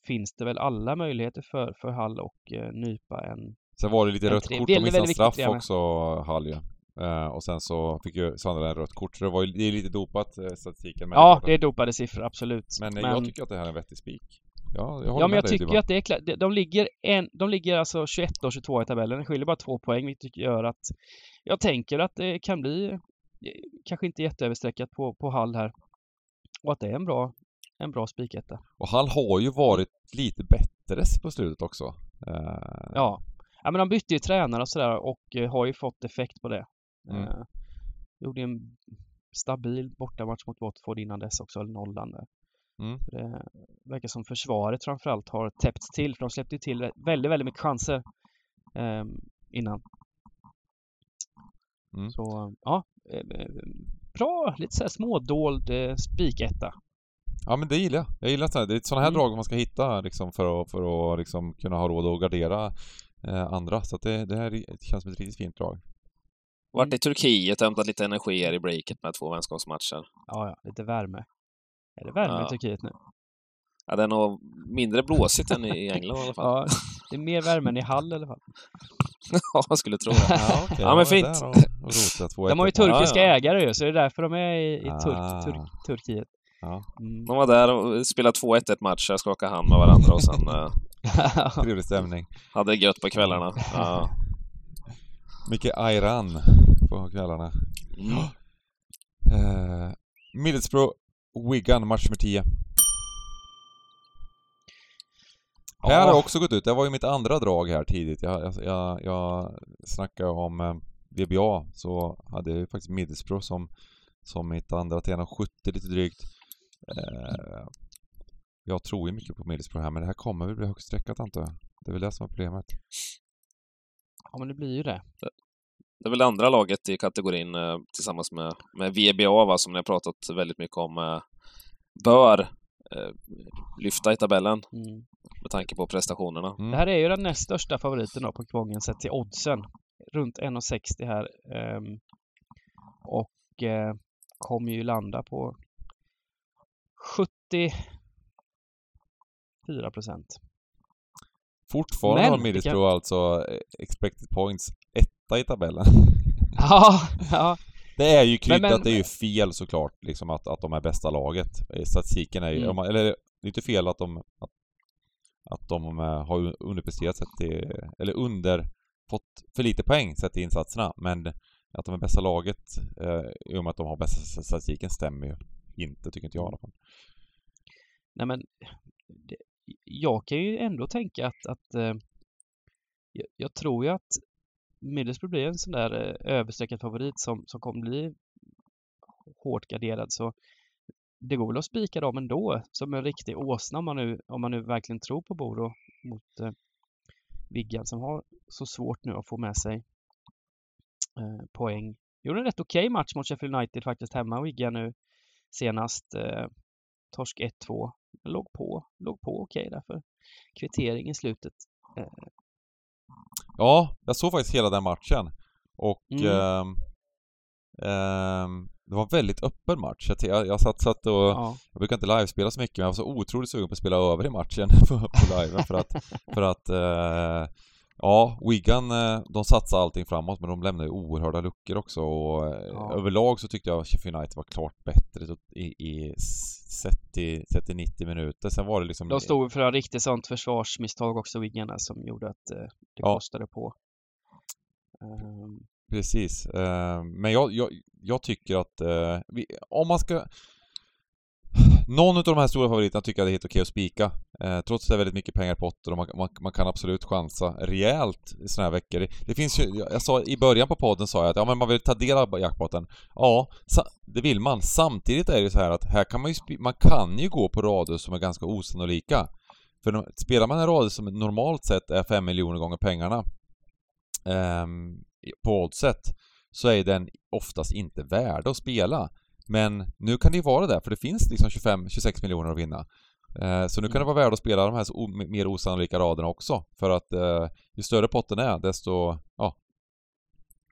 finns det väl alla möjligheter för, för Hall och eh, nypa en...
Sen var det lite rött
tre-
kort, de missade straff också, Hall ju. Eh, och sen så fick ju Sunderland rött kort, så det var ju, det är lite dopat eh, statistiken. Men
ja, det är dopade siffror, absolut.
men, eh, jag tycker att det här är en vettig spik. Ja, jag
Ja, men jag tycker
Dybban.
att det är klart. De, de ligger, en, de ligger alltså 21 och 22 i tabellen. Det skiljer bara två poäng, vilket gör att jag tänker att det kan bli eh, kanske inte jätteöverstreckat på, på Hall här. Och att det är en bra, en bra spiketta.
Och han har ju varit lite bättre på slutet också. Eh,
Ja. ja, men de bytte ju tränare och sådär och eh, har ju fått effekt på det.
Mm.
Eh, gjorde en stabil bortamatch mot Watford innan dess också, eller nollan där.
Mm.
Det verkar som försvaret framförallt har täppts till, för de släppte ju till väldigt, väldigt mycket chanser eh, innan.
Mm.
Så ja, bra, lite såhär smådold eh, spiketta.
Ja men det gillar jag. Jag gillar sådana här, det är sådana här
Mm.
drag man ska hitta liksom för att, för att liksom kunna ha råd att gardera eh, andra. Så att det, det här det känns som ett riktigt fint drag.
Vart i Turkiet hämtat lite energi här i breaket med två vänskapsmatcher.
Ja, ja, lite värme. Är det värme
Ja.
i Turkiet nu?
Ja, det är nog mindre blåsigt än i England i alla fall.
Ja, det är mer värme än i Hall i alla fall.
Ja, jag skulle tro det.
Ja, okej.
Ja, men fint.
De har ju turkiska
Ja, ja.
ägare ju, så det är därför de är i, i Turk,
Ah.
Turk, Turkiet.
Ja,
Mm.
De var där och spelade 2-1 matcher, skakade hand med varandra och sen eh,
trevlig stämning.
hade det gött på kvällarna. Ja.
Mycket ayran på kvällarna.
Mm.
Eh, Middlesbrough, Wigan, match nummer 10. Här har jag också gått ut, det var ju mitt andra drag här tidigt. Jag, jag, jag, snackade om eh, VBA, så hade jag ju faktiskt Middlesbrough som, som mitt andra till 1,70 lite drygt. Eh, jag tror ju mycket på Middlesbrough här, men det här kommer väl bli högst streckat antar jag. Det är väl det som är problemet.
Ja, men det blir ju det.
Det är väl det andra laget i kategorin eh, tillsammans med, med VBA, va, som ni har pratat väldigt mycket om, eh, bör lyfta i tabellen
Mm.
med tanke på prestationerna.
Mm.
Det här är ju den näst största favoriten då på kupongen sett till oddsen. Runt 1,60 här. ehm, och eh, kommer ju landa på 74 procent.
Fortfarande
Men
har
det
Middlesbrough alltså eh, expected points etta i tabellen.
Ja, ja.
Det är ju kryddat,
Men- men-
det är ju fel såklart liksom att, att de är bästa laget. Statistiken är ju,
Mm.
eller det är inte fel att de att, att de eh, har underpresterat sett till, eller under, fått för lite poäng sett till insatserna, men att de är bästa laget eh, i och med att de har bästa statistiken stämmer ju inte, tycker inte jag i alla fall.
Nej men, det, jag kan ju ändå tänka att, att eh, jag, jag tror ju att Middlesbrough blir en sån där eh, överstreckad favorit som, som kommer bli hårt garderad så det går väl att spika dem ändå som en riktig åsna om man nu, om man nu verkligen tror på Boro mot eh, Viggan som har så svårt nu att få med sig eh, poäng. Gjorde en rätt okej match mot Sheffield United faktiskt hemma Viggan nu senast. Eh, torsk 1-2. Låg på, låg på okej därför. Kvittering i slutet.
Eh, Ja, jag såg faktiskt hela den matchen. Och
Mm.
ehm, ehm, det var en väldigt öppen match. Jag, jag, jag satt, satt och
Ja.
Jag brukar inte livespela så mycket men jag var så otroligt sugen på att spela över i matchen på, på liven för att, för att eh, Ja, Wigan eh, de satsade allting framåt men de lämnade ju oerhörda luckor också och eh,
Ja.
överlag så tyckte jag Sheffield United var klart bättre i, i sett i, sett i 90 minuter. Sen var det liksom...
De stod för ett riktigt sånt försvarsmisstag också, där, som gjorde att eh, det
Ja.
kostade på. Ehm,
Precis. Eh, men jag, jag, jag tycker att eh, vi, om man ska... Någon av de här stora favoriterna tycker jag det är helt okej att spika. Eh, trots att det är väldigt mycket pengar i potter och man, man, man kan absolut chansa rejält i sådana här veckor. Det, det finns ju, jag sa i början på podden sa jag att ja, men man vill ta del av jackpotten. Ja, sa, det vill man. Samtidigt är det så här att här kan man ju, man kan ju gå på rader som är ganska osannolika. För no- spelar man en rad som normalt sett är 5 miljoner gånger pengarna eh, på oddset så är den oftast inte värd att spela. Men nu kan det ju vara det, för det finns liksom 25-26 miljoner att vinna. Eh, så nu kan det vara värt att spela de här mer osannolika raderna också. För att eh, ju större potten är, desto, ja,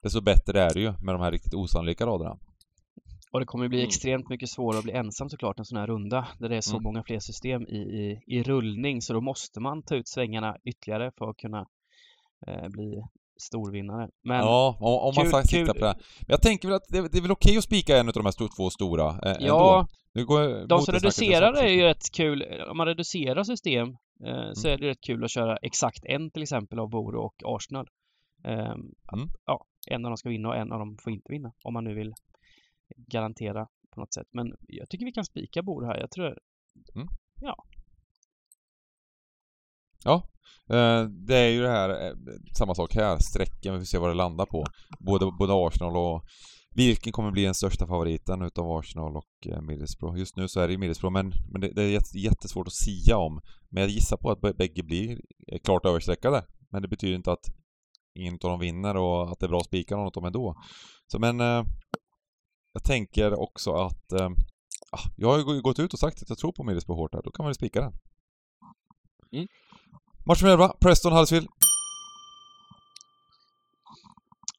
desto bättre är det ju med de här riktigt osannolika raderna.
och det kommer bli
Mm.
extremt mycket svårare att bli ensam såklart en sån här runda där det är så
Mm.
många fler system i, i, i rullning så då måste man ta ut svängarna ytterligare för att kunna eh, bli storvinnare. Men
ja, om, man
kul-
siktar på det. här. Men jag tänker väl att det, det är väl okej att spika en av de här två stora eh,
Ja,
ändå.
De som reducerar är ju rätt kul. Om man reducerar system eh, så
Mm.
är det rätt kul att köra exakt en till exempel av Boro och Arsenal. Att-
Mm.
Ja, en av dem ska vinna och en av dem får inte vinna. Om man nu vill garantera på något sätt. Men jag tycker vi kan spika Boro här. Jag tror
Ja, eh, Eh, det är ju det här, eh, samma sak här, strecken, vi får se vad det landar på. Både, både Arsenal och vilken kommer bli den största favoriten utav Arsenal och eh, Middlesbrough? Just nu så är det ju Middlesbrough, men, men det, det är jättesvårt att sia om. Men jag gissar på att bägge blir klart överstreckade. Men det betyder inte att ingen av dem vinner och att det är bra att spika någon av dem ändå. Så men... Jag tänker också att... Ah, jag har ju gått ut och sagt att jag tror på Middlesbrough hårt här, då kan man ju spika den.
Mm.
Match nummer 11, Preston Huddersfield.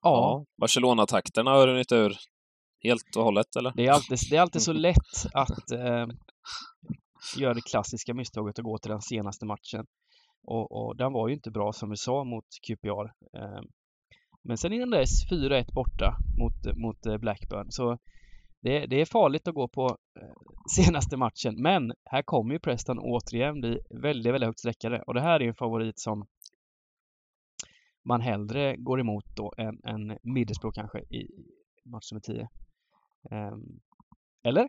ja,
Barcelona-takterna har runnit ur helt och hållet, eller?
det är alltid, det är alltid så lätt att eh, göra det klassiska misstaget att gå till den senaste matchen. Och, och den var ju inte bra som vi sa mot QPR. Eh, men sen innan dess 4-1 borta mot, mot eh, Blackburn. Så det, det är farligt att gå på eh, senaste matchen. Men här kommer ju Preston återigen bli väldigt, väldigt högt sträckade. Och det här är en favorit som man hellre går emot då än, än Middlesbrough kanske i match nummer 10. Ehm, eller?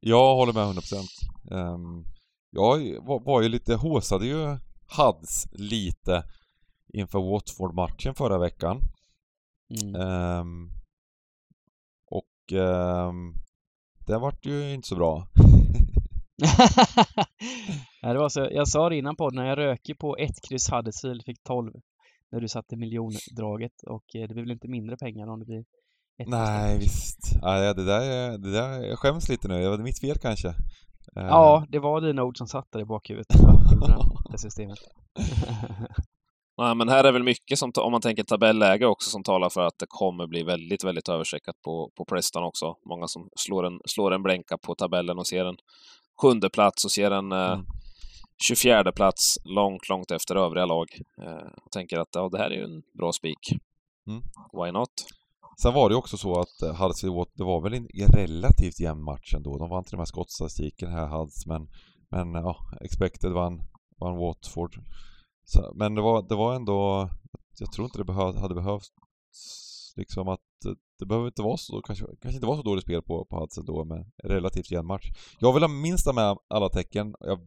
Jag håller med 100%. Um, jag var, var ju lite, håsade ju Hads lite inför Watford-matchen förra veckan.
Mm.
Ehm, um, det vart ju inte så bra.
ja, det var så, jag sa det innan på när jag röker på ett kryss Huddersfield fick 12 när du satte miljondraget och eh, det blir väl inte mindre pengar om det blir ett
Nej, visst. Nej, det där, är- det där, jag skäms lite nu. Det var mitt fel kanske. Ehm,
Ja, det var dina ord som satt där i bakhuvudet. den- det systemet.
Nej, men här är väl mycket, som, om man tänker tabelläge också, som talar för att det kommer bli väldigt, väldigt överstreckat på, på Preston också. Många som slår en, slår en blänka på tabellen och ser en sjunde plats och ser en eh,
Mm.
24 plats långt, långt efter övriga lag. Eh, och tänker att ja, det här är ju en bra spik.
Mm.
Why not?
Sen var det ju också så att eh, Huddersfield det var väl en relativt jämn match ändå. De vann till och med skottstatistiken här Huds, men, men ja, expected vann, vann Watford. Så, men det var, det var ändå, jag tror inte det behöv, hade behövts liksom att det behöver inte vara så, kanske, kanske inte var så dåligt spel på, på Huds ändå, men relativt jämn match. Jag vill ha minst ha med alla tecken. Jag,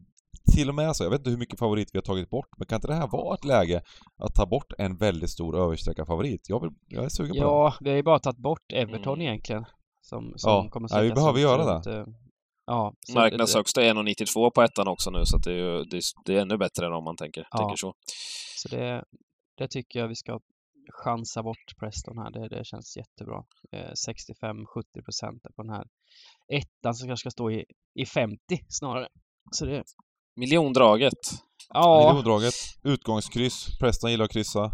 till och med så, jag vet inte hur mycket favorit vi har tagit bort, men kan inte det här vara ett läge att ta bort en väldigt stor överstreckad favorit? Jag, vill, jag är sugen på det.
Ja, vi har ju bara tagit bort Everton
Mm.
egentligen. Som, som
Ja,
kommer
ja, vi behöver göra
runt, eh, Ja.
Marknadshögsta är 1,92 på ettan också nu, så att det, är ju, det, är, det är ännu bättre än om man tänker,
Ja.
tänker så.
Så det, det tycker jag vi ska chansa bort Preston här. Det, det känns jättebra. Eh, 65-70 procent på den här ettan som kanske ska stå i, i 50 snarare. Så det,
Miljondraget.
ja,
Miljondraget, utgångskryss, Preston gillar att kryssa.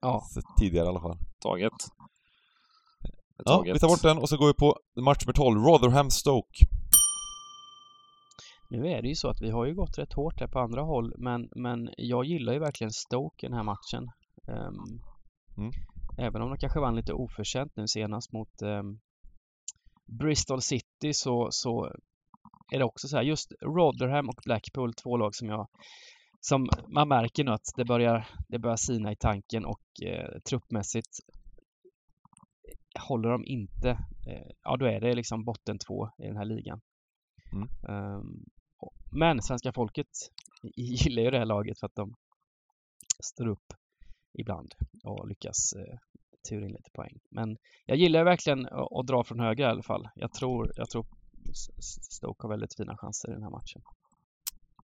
ja,
Tidigare i alla fall.
Taget.
Ja, vi tar bort den och så går vi på match nummer 12, Rotherham-Stoke.
nu är det ju så att vi har ju gått rätt hårt här på andra håll men, men jag gillar ju verkligen Stoke i den här matchen. Ehm,
Mm.
Även om de kanske vann lite oförtjänt nu senast mot ehm, Bristol City så, så är det också så här, just Rotherham och Blackpool, två lag som jag som man märker nu att det börjar, det börjar sina i tanken och eh, truppmässigt håller de inte, eh, ja då är det liksom botten två i den här ligan.
Mm.
Och- men svenska folket gillar ju det här laget för att de står upp ibland och lyckas eh, tura in lite poäng. Men jag gillar verkligen att, dra från höger i alla fall. Jag tror, jag tror Stoke har väldigt fina chanser i den här matchen.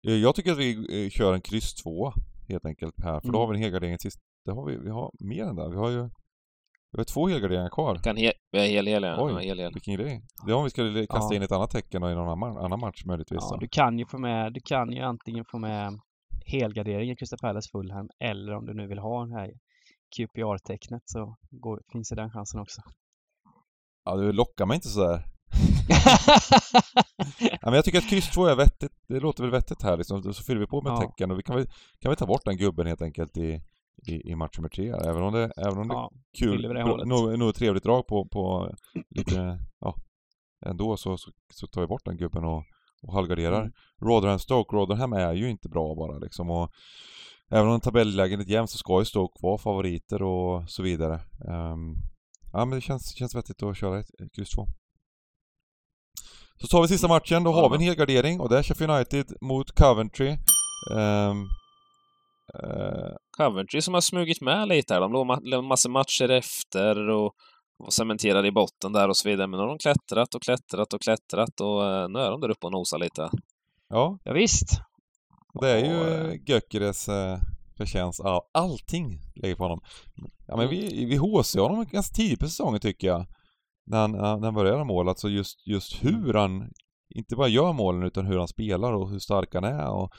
Eh, Jag tycker att vi eh, kör en kryss 2 helt enkelt här, för då
Mm.
har vi en helgardering sist. Det har vi, vi har mer än det. Vi har ju vi har två helgarderingar kvar.
Kan he, hel, hel, ja.
Oj.
Ja, hel, hel.
Vilken grej. Det är om vi skulle kasta
Ja.
in ett annat tecken och i någon annan, annan match möjligtvis.
Ja, du kan ju få med, du kan ju antingen få med helgardering i Crystal Palace Fulham eller om du nu vill ha det här QPR-tecknet så går, finns det den chansen också.
Ja, du lockar mig inte sådär. Ja, men jag tycker att kryss 2 är vettigt. Det låter väl vettigt här liksom. Så fyller vi på med
Ja.
tecken och vi kan väl, kan vi ta bort den gubben helt enkelt i, i, i match nummer tre. Även om det, även om det är
ja,
kul, något, något trevligt drag på, på lite, ja, ändå så, så, så tar vi bort den gubben och, och halvgarderar.
Mm.
Rotherham Stoke, Rotherham är ju inte bra bara liksom och Även om tabelläget är jämnt så ska ju Stoke vara favoriter och så vidare. Ehm, ja men det känns, känns vettigt att köra ett, ett kryss 2. Så tar vi sista matchen, då har vi en helgardering och det är Sheffield United mot Coventry. Ehm, eh,
Coventry som har smugit med lite här. De låg ma massor matcher efter och var cementerade i botten där och så vidare. Men nu har de klättrat och klättrat och klättrat och eh, nu är de där uppe och nosar lite.
ja,
Ja, visst.
det är ju
Och,
eh, Gökeres förtjänst. Ja, allting ligger på honom. Ja men vi, vi HC honom ganska tidigt på säsongen tycker jag. När han, när han börjar göra mål, alltså just, just hur han inte bara gör målen utan hur han spelar och hur stark han är och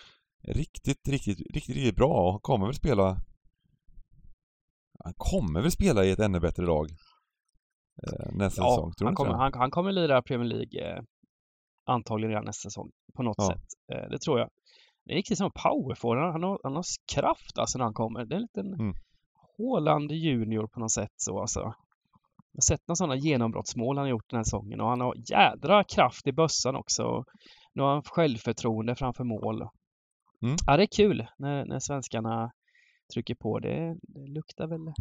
riktigt, riktigt, riktigt, riktigt bra och han kommer väl spela han kommer väl spela i ett ännu bättre lag eh, nästa
Ja,
säsong, tror
han kommer, han, han kommer lira Premier League eh, antagligen redan nästa säsong på något
Ja.
sätt. Eh, det tror jag. Det är riktigt som powerforward. Han har, han har kraft alltså när han kommer. Det är en liten
Mm.
Haaland junior på något sätt så alltså. Jag har sett några sådana genombrottsmål han har gjort den här säsongen och han har jädra kraft i bössan också. Nu har han självförtroende framför mål.
Mm.
Ja, det är kul när, när svenskarna trycker på. Det, det luktar väl...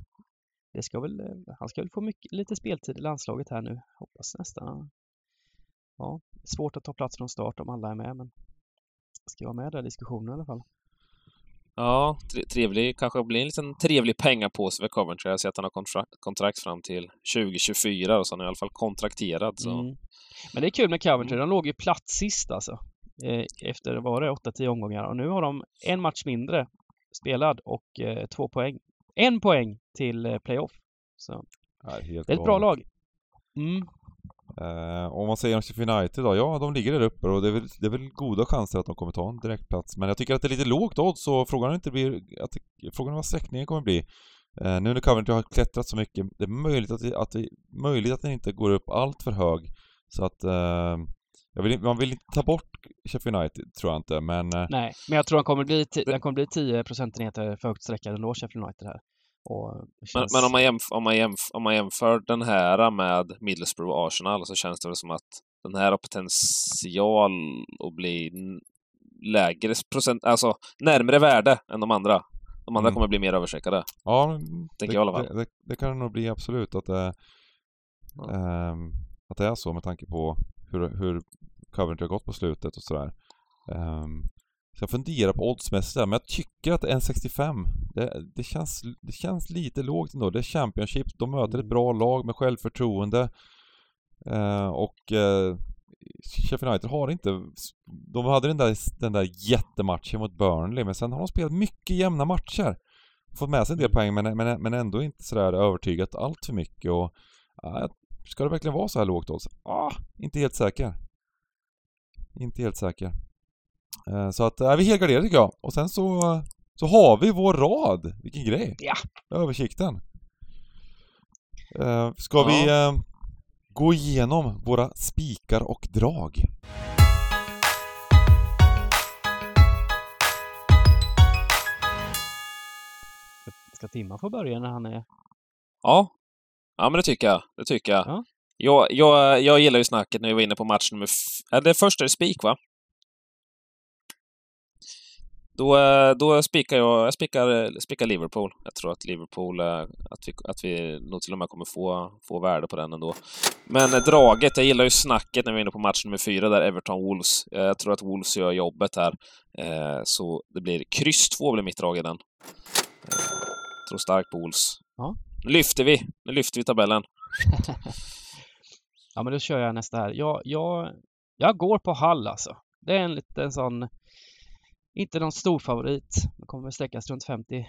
Det ska väl... Han ska väl få mycket, lite speltid i landslaget här nu. Hoppas nästan. Ja, svårt att ta plats från start om alla är med men ska vara med i diskussionen i alla fall.
Ja, tre trevlig, kanske blir en liten trevlig pengapåse för Coventry. Jag ser att han har kontra kontrakt fram till 2024 och så han är i alla fall kontrakterad. Så.
Mm. Men det är kul med Coventry. De låg ju plats sist alltså. Eh, Efter, var det, 8-10 omgångar. Och nu har de en match mindre spelad och eh, två poäng. En poäng till eh, playoff. Så
Ja, helt
det är ett bra lag. Mm.
Eh, om man säger om Sheffield United då, ja de ligger där uppe och det är, väl, det är väl goda chanser att de kommer ta en direktplats. Men jag tycker att det är lite lågt odds och frågan är inte blir, att frågan är vad sträckningen kommer bli. Eh, nu när Coventry har klättrat så mycket, det är möjligt att, det, att, det, möjligt att den inte går upp allt för hög. Så att eh, vill, man vill inte ta bort Sheffield United, tror jag inte, men eh,
Nej, men jag tror han kommer bli, den kommer bli 10 procentenheter för högt sträckad ändå, Sheffield United här. Och det
Men,
känns...
men om, man jämf om, man jämf om man jämför den här med Middlesbrough och Arsenal så känns det väl som att den här har potential att bli lägre procent, alltså närmare värde än de andra. De andra
Mm.
kommer bli mer översäkrade.
ja,
Tänker
det,
jag i alla fall.
Det, det, det kan det nog bli absolut att det,
Ja.
ehm, att det är så med tanke på hur, hur Coventry har gått på slutet och sådär. Ehm, så jag funderar på oddsmässigt men jag tycker att 1,65 det, det, känns, det känns lite lågt ändå. Det är Championship, de möter ett bra lag med självförtroende. Eh, och eh, Sheffield United har inte... De hade den där, den där jättematchen mot Burnley, men sen har de spelat mycket jämna matcher. Fått med sig en del poäng, men, men, men ändå inte sådär övertygat allt för mycket och... ja, ska det verkligen vara så här lågt odds? Ah, inte helt säker. Inte helt säker. Eh, Så att, är vi helgarderade tycker jag. Och sen så, så har vi vår rad. Vilken grej!
Ja.
Översikten. Eh, Ska vi eh, gå igenom våra spikar och drag?
Ska Timma få börja när han är...
Ja. Ja, men det tycker jag. Det tycker jag.
Ja.
Jag, jag, jag gillar ju snacket när vi var inne på match nummer... F- det första är spik, va? Då, då spikar jag, jag spikar, spikar Liverpool. Jag tror att Liverpool, eh, att vi, att vi nog till och med kommer få, få värde på den ändå. Men eh, draget, jag gillar ju snacket när vi är inne på match nummer fyra där, Everton-Wolves. Eh, Jag tror att Wolves gör jobbet här. Så det blir kryss två blir mitt drag i den. Jag tror starkt på Wolves.
Ja.
Nu lyfter vi! Nu lyfter vi tabellen.
Ja, men då kör jag nästa här. Jag, jag, jag går på Hall alltså. Det är en liten sån... Inte någon stor favorit. Den kommer väl sträckas runt 50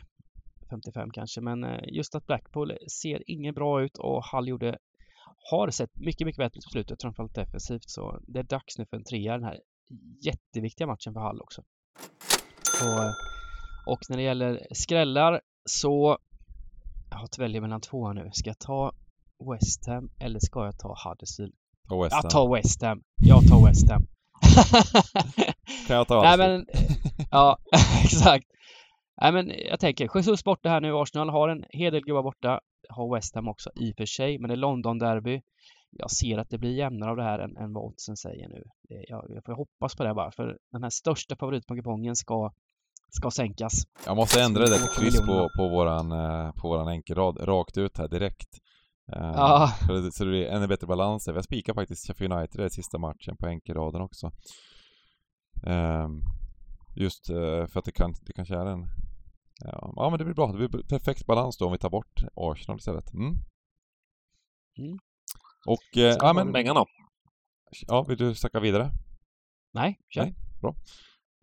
55 kanske, men eh, just att Blackpool ser inget bra ut och Hall gjorde har sett mycket, mycket bättre ut på slutet, framförallt defensivt, så det är dags nu för en trea den här jätteviktiga matchen för Hall också. Och, eh, och när det gäller skrällar så jag har att välja mellan två här nu. Ska jag ta West Ham eller ska jag ta Huddersfield?
Och West
Jag
Ham.
tar West Ham. Jag tar West Ham.
Kan jag ta
Nej men, ja exakt. Nej men jag tänker, Jesus borta här nu. Arsenal har en hel del gubbar borta. Har West Ham också i och för sig, men det är London-derby. jag ser att det blir jämnare av det här än, än vad oddsen säger nu. Det, jag, jag får hoppas på det bara, för den här största favoritponkupongen ska, ska sänkas.
Jag måste ändra det till kryss på, på våran, eh, på våran enkelrad, rakt ut här direkt. Eh,
Ja.
Så, det, så det blir ännu bättre balans där. Vi har spikat faktiskt Sheffield United i sista matchen på enkelraden också. Ehm, just eh, för att det, kan, det kanske är en... Ja, men det blir bra. Det blir perfekt balans då om vi tar bort Arsenal istället. Mm.
Mm.
Och, eh, ja men...
Bengan då?
Ja, vill du snacka vidare?
Nej, kör.
Nej.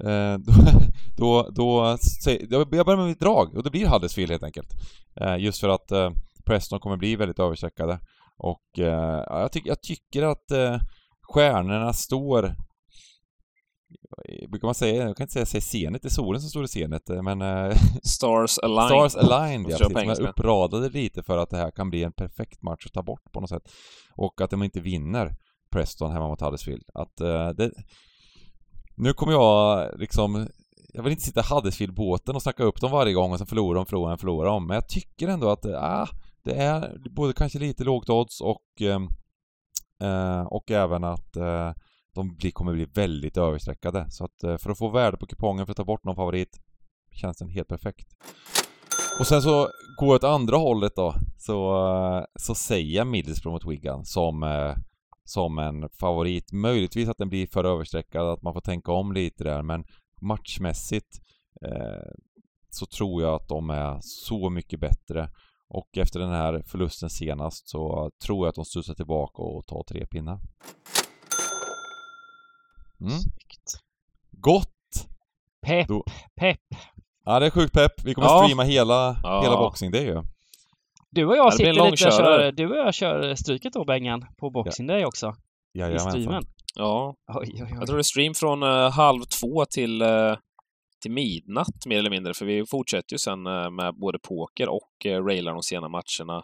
Eh, då, då, då, jag börjar med mitt drag och det blir Huddersfield helt enkelt. Eh, just för att eh, Preston kommer bli väldigt övercheckade. Och eh, ja, jag, tyck, jag tycker att eh, stjärnorna står... Brukar man säga, jag kan inte säga, säga senet, det är solen som står i senet, eh, men eh,
Stars Align.
Stars aligned, ja, precis,
engelska.
uppradade lite för att det här kan bli en perfekt match att ta bort på något sätt. Och att de inte vinner Preston hemma mot Huddersfield. Att eh, det... Nu kommer jag liksom... Jag vill inte sitta i Huddersfield-båten och snacka upp dem varje gång och sen förlorar de, förlorar de, förlorar de. Men jag tycker ändå att eh, ah, det är både kanske lite lågt odds och ehm, eh, och även att eh, de blir, kommer bli väldigt överstreckade. Så att eh, för att få värde på kupongen för att ta bort någon favorit känns den helt perfekt. Och sen så går jag åt andra hållet då, så, eh, så säger jag Middlesbrough mot Wigan som, eh, som en favorit. Möjligtvis att den blir för överstreckad, att man får tänka om lite där, men matchmässigt eh, så tror jag att de är så mycket bättre. Och efter den här förlusten senast så tror jag att de studsar tillbaka och tar tre pinnar. Mm.
Snyggt.
Gott!
Pepp,
Då-
pepp.
Ja, det är sjukt pepp. Vi kommer
Ja.
streama hela,
Ja.
hela boxing day ju.
Du och jag
det blir
sitter
en
lite och kör, du och jag kör stryket då Bengan, på Boxing Day också. I
Jajamensan.
streamen.
Ja,
Oj, oj,
jag
oj.
tror det är stream från eh, halv två till, eh, till midnatt mer eller mindre, för vi fortsätter ju sen eh, med både poker och uh, railar de sena matcherna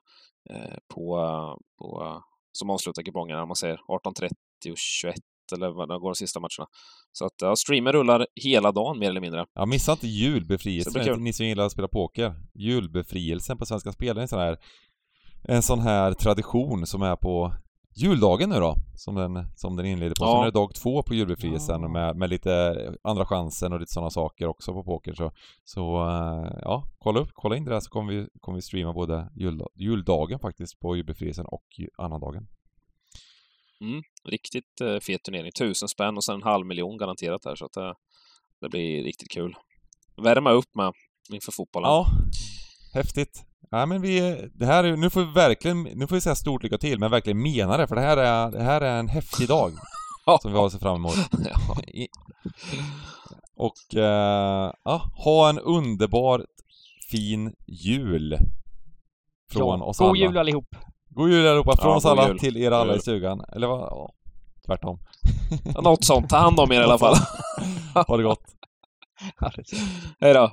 eh, på, eh, på, eh, som avslutar kupongerna, om man säger 18.30 och 21 eller vad det går de sista matcherna. Så att ja, streamen rullar hela dagen mer eller mindre.
Ja, missa inte julbefrielsen, ni som gillar att spela poker. Julbefrielsen på Svenska Spel är en sån här en sån här tradition som är på juldagen nu då, som den, som den inleder på.
Ja.
Sen är det dag två på julbefrielsen
Ja.
med, med lite andra chansen och lite sådana saker också på poker. Så, så eh, ja, kolla upp, kolla in det där så kommer vi, kommer vi streama både jul, juldagen faktiskt på julbefrielsen och annandagen.
Riktigt eh, fet turnering. Tusen spänn och sen en halv miljon garanterat där, så att eh, det blir riktigt kul. Värma upp med inför fotbollen.
Ja, häftigt. Ja men vi, det här är, nu får vi verkligen, nu får vi säga stort lycka till, men verkligen mena det, för det här är, det här är en häftig dag som vi har att se fram emot. Och, eh, ja, ha en underbar fin jul från
ja,
oss
God
alla.
jul allihop!
God jul allihopa, från
Ja,
oss
god
alla
jul.
till er alla
God
i stugan. Eller vad? Ja, tvärtom.
Något sånt. Ta hand om er i alla fall.
Ha det gott.
Hej då!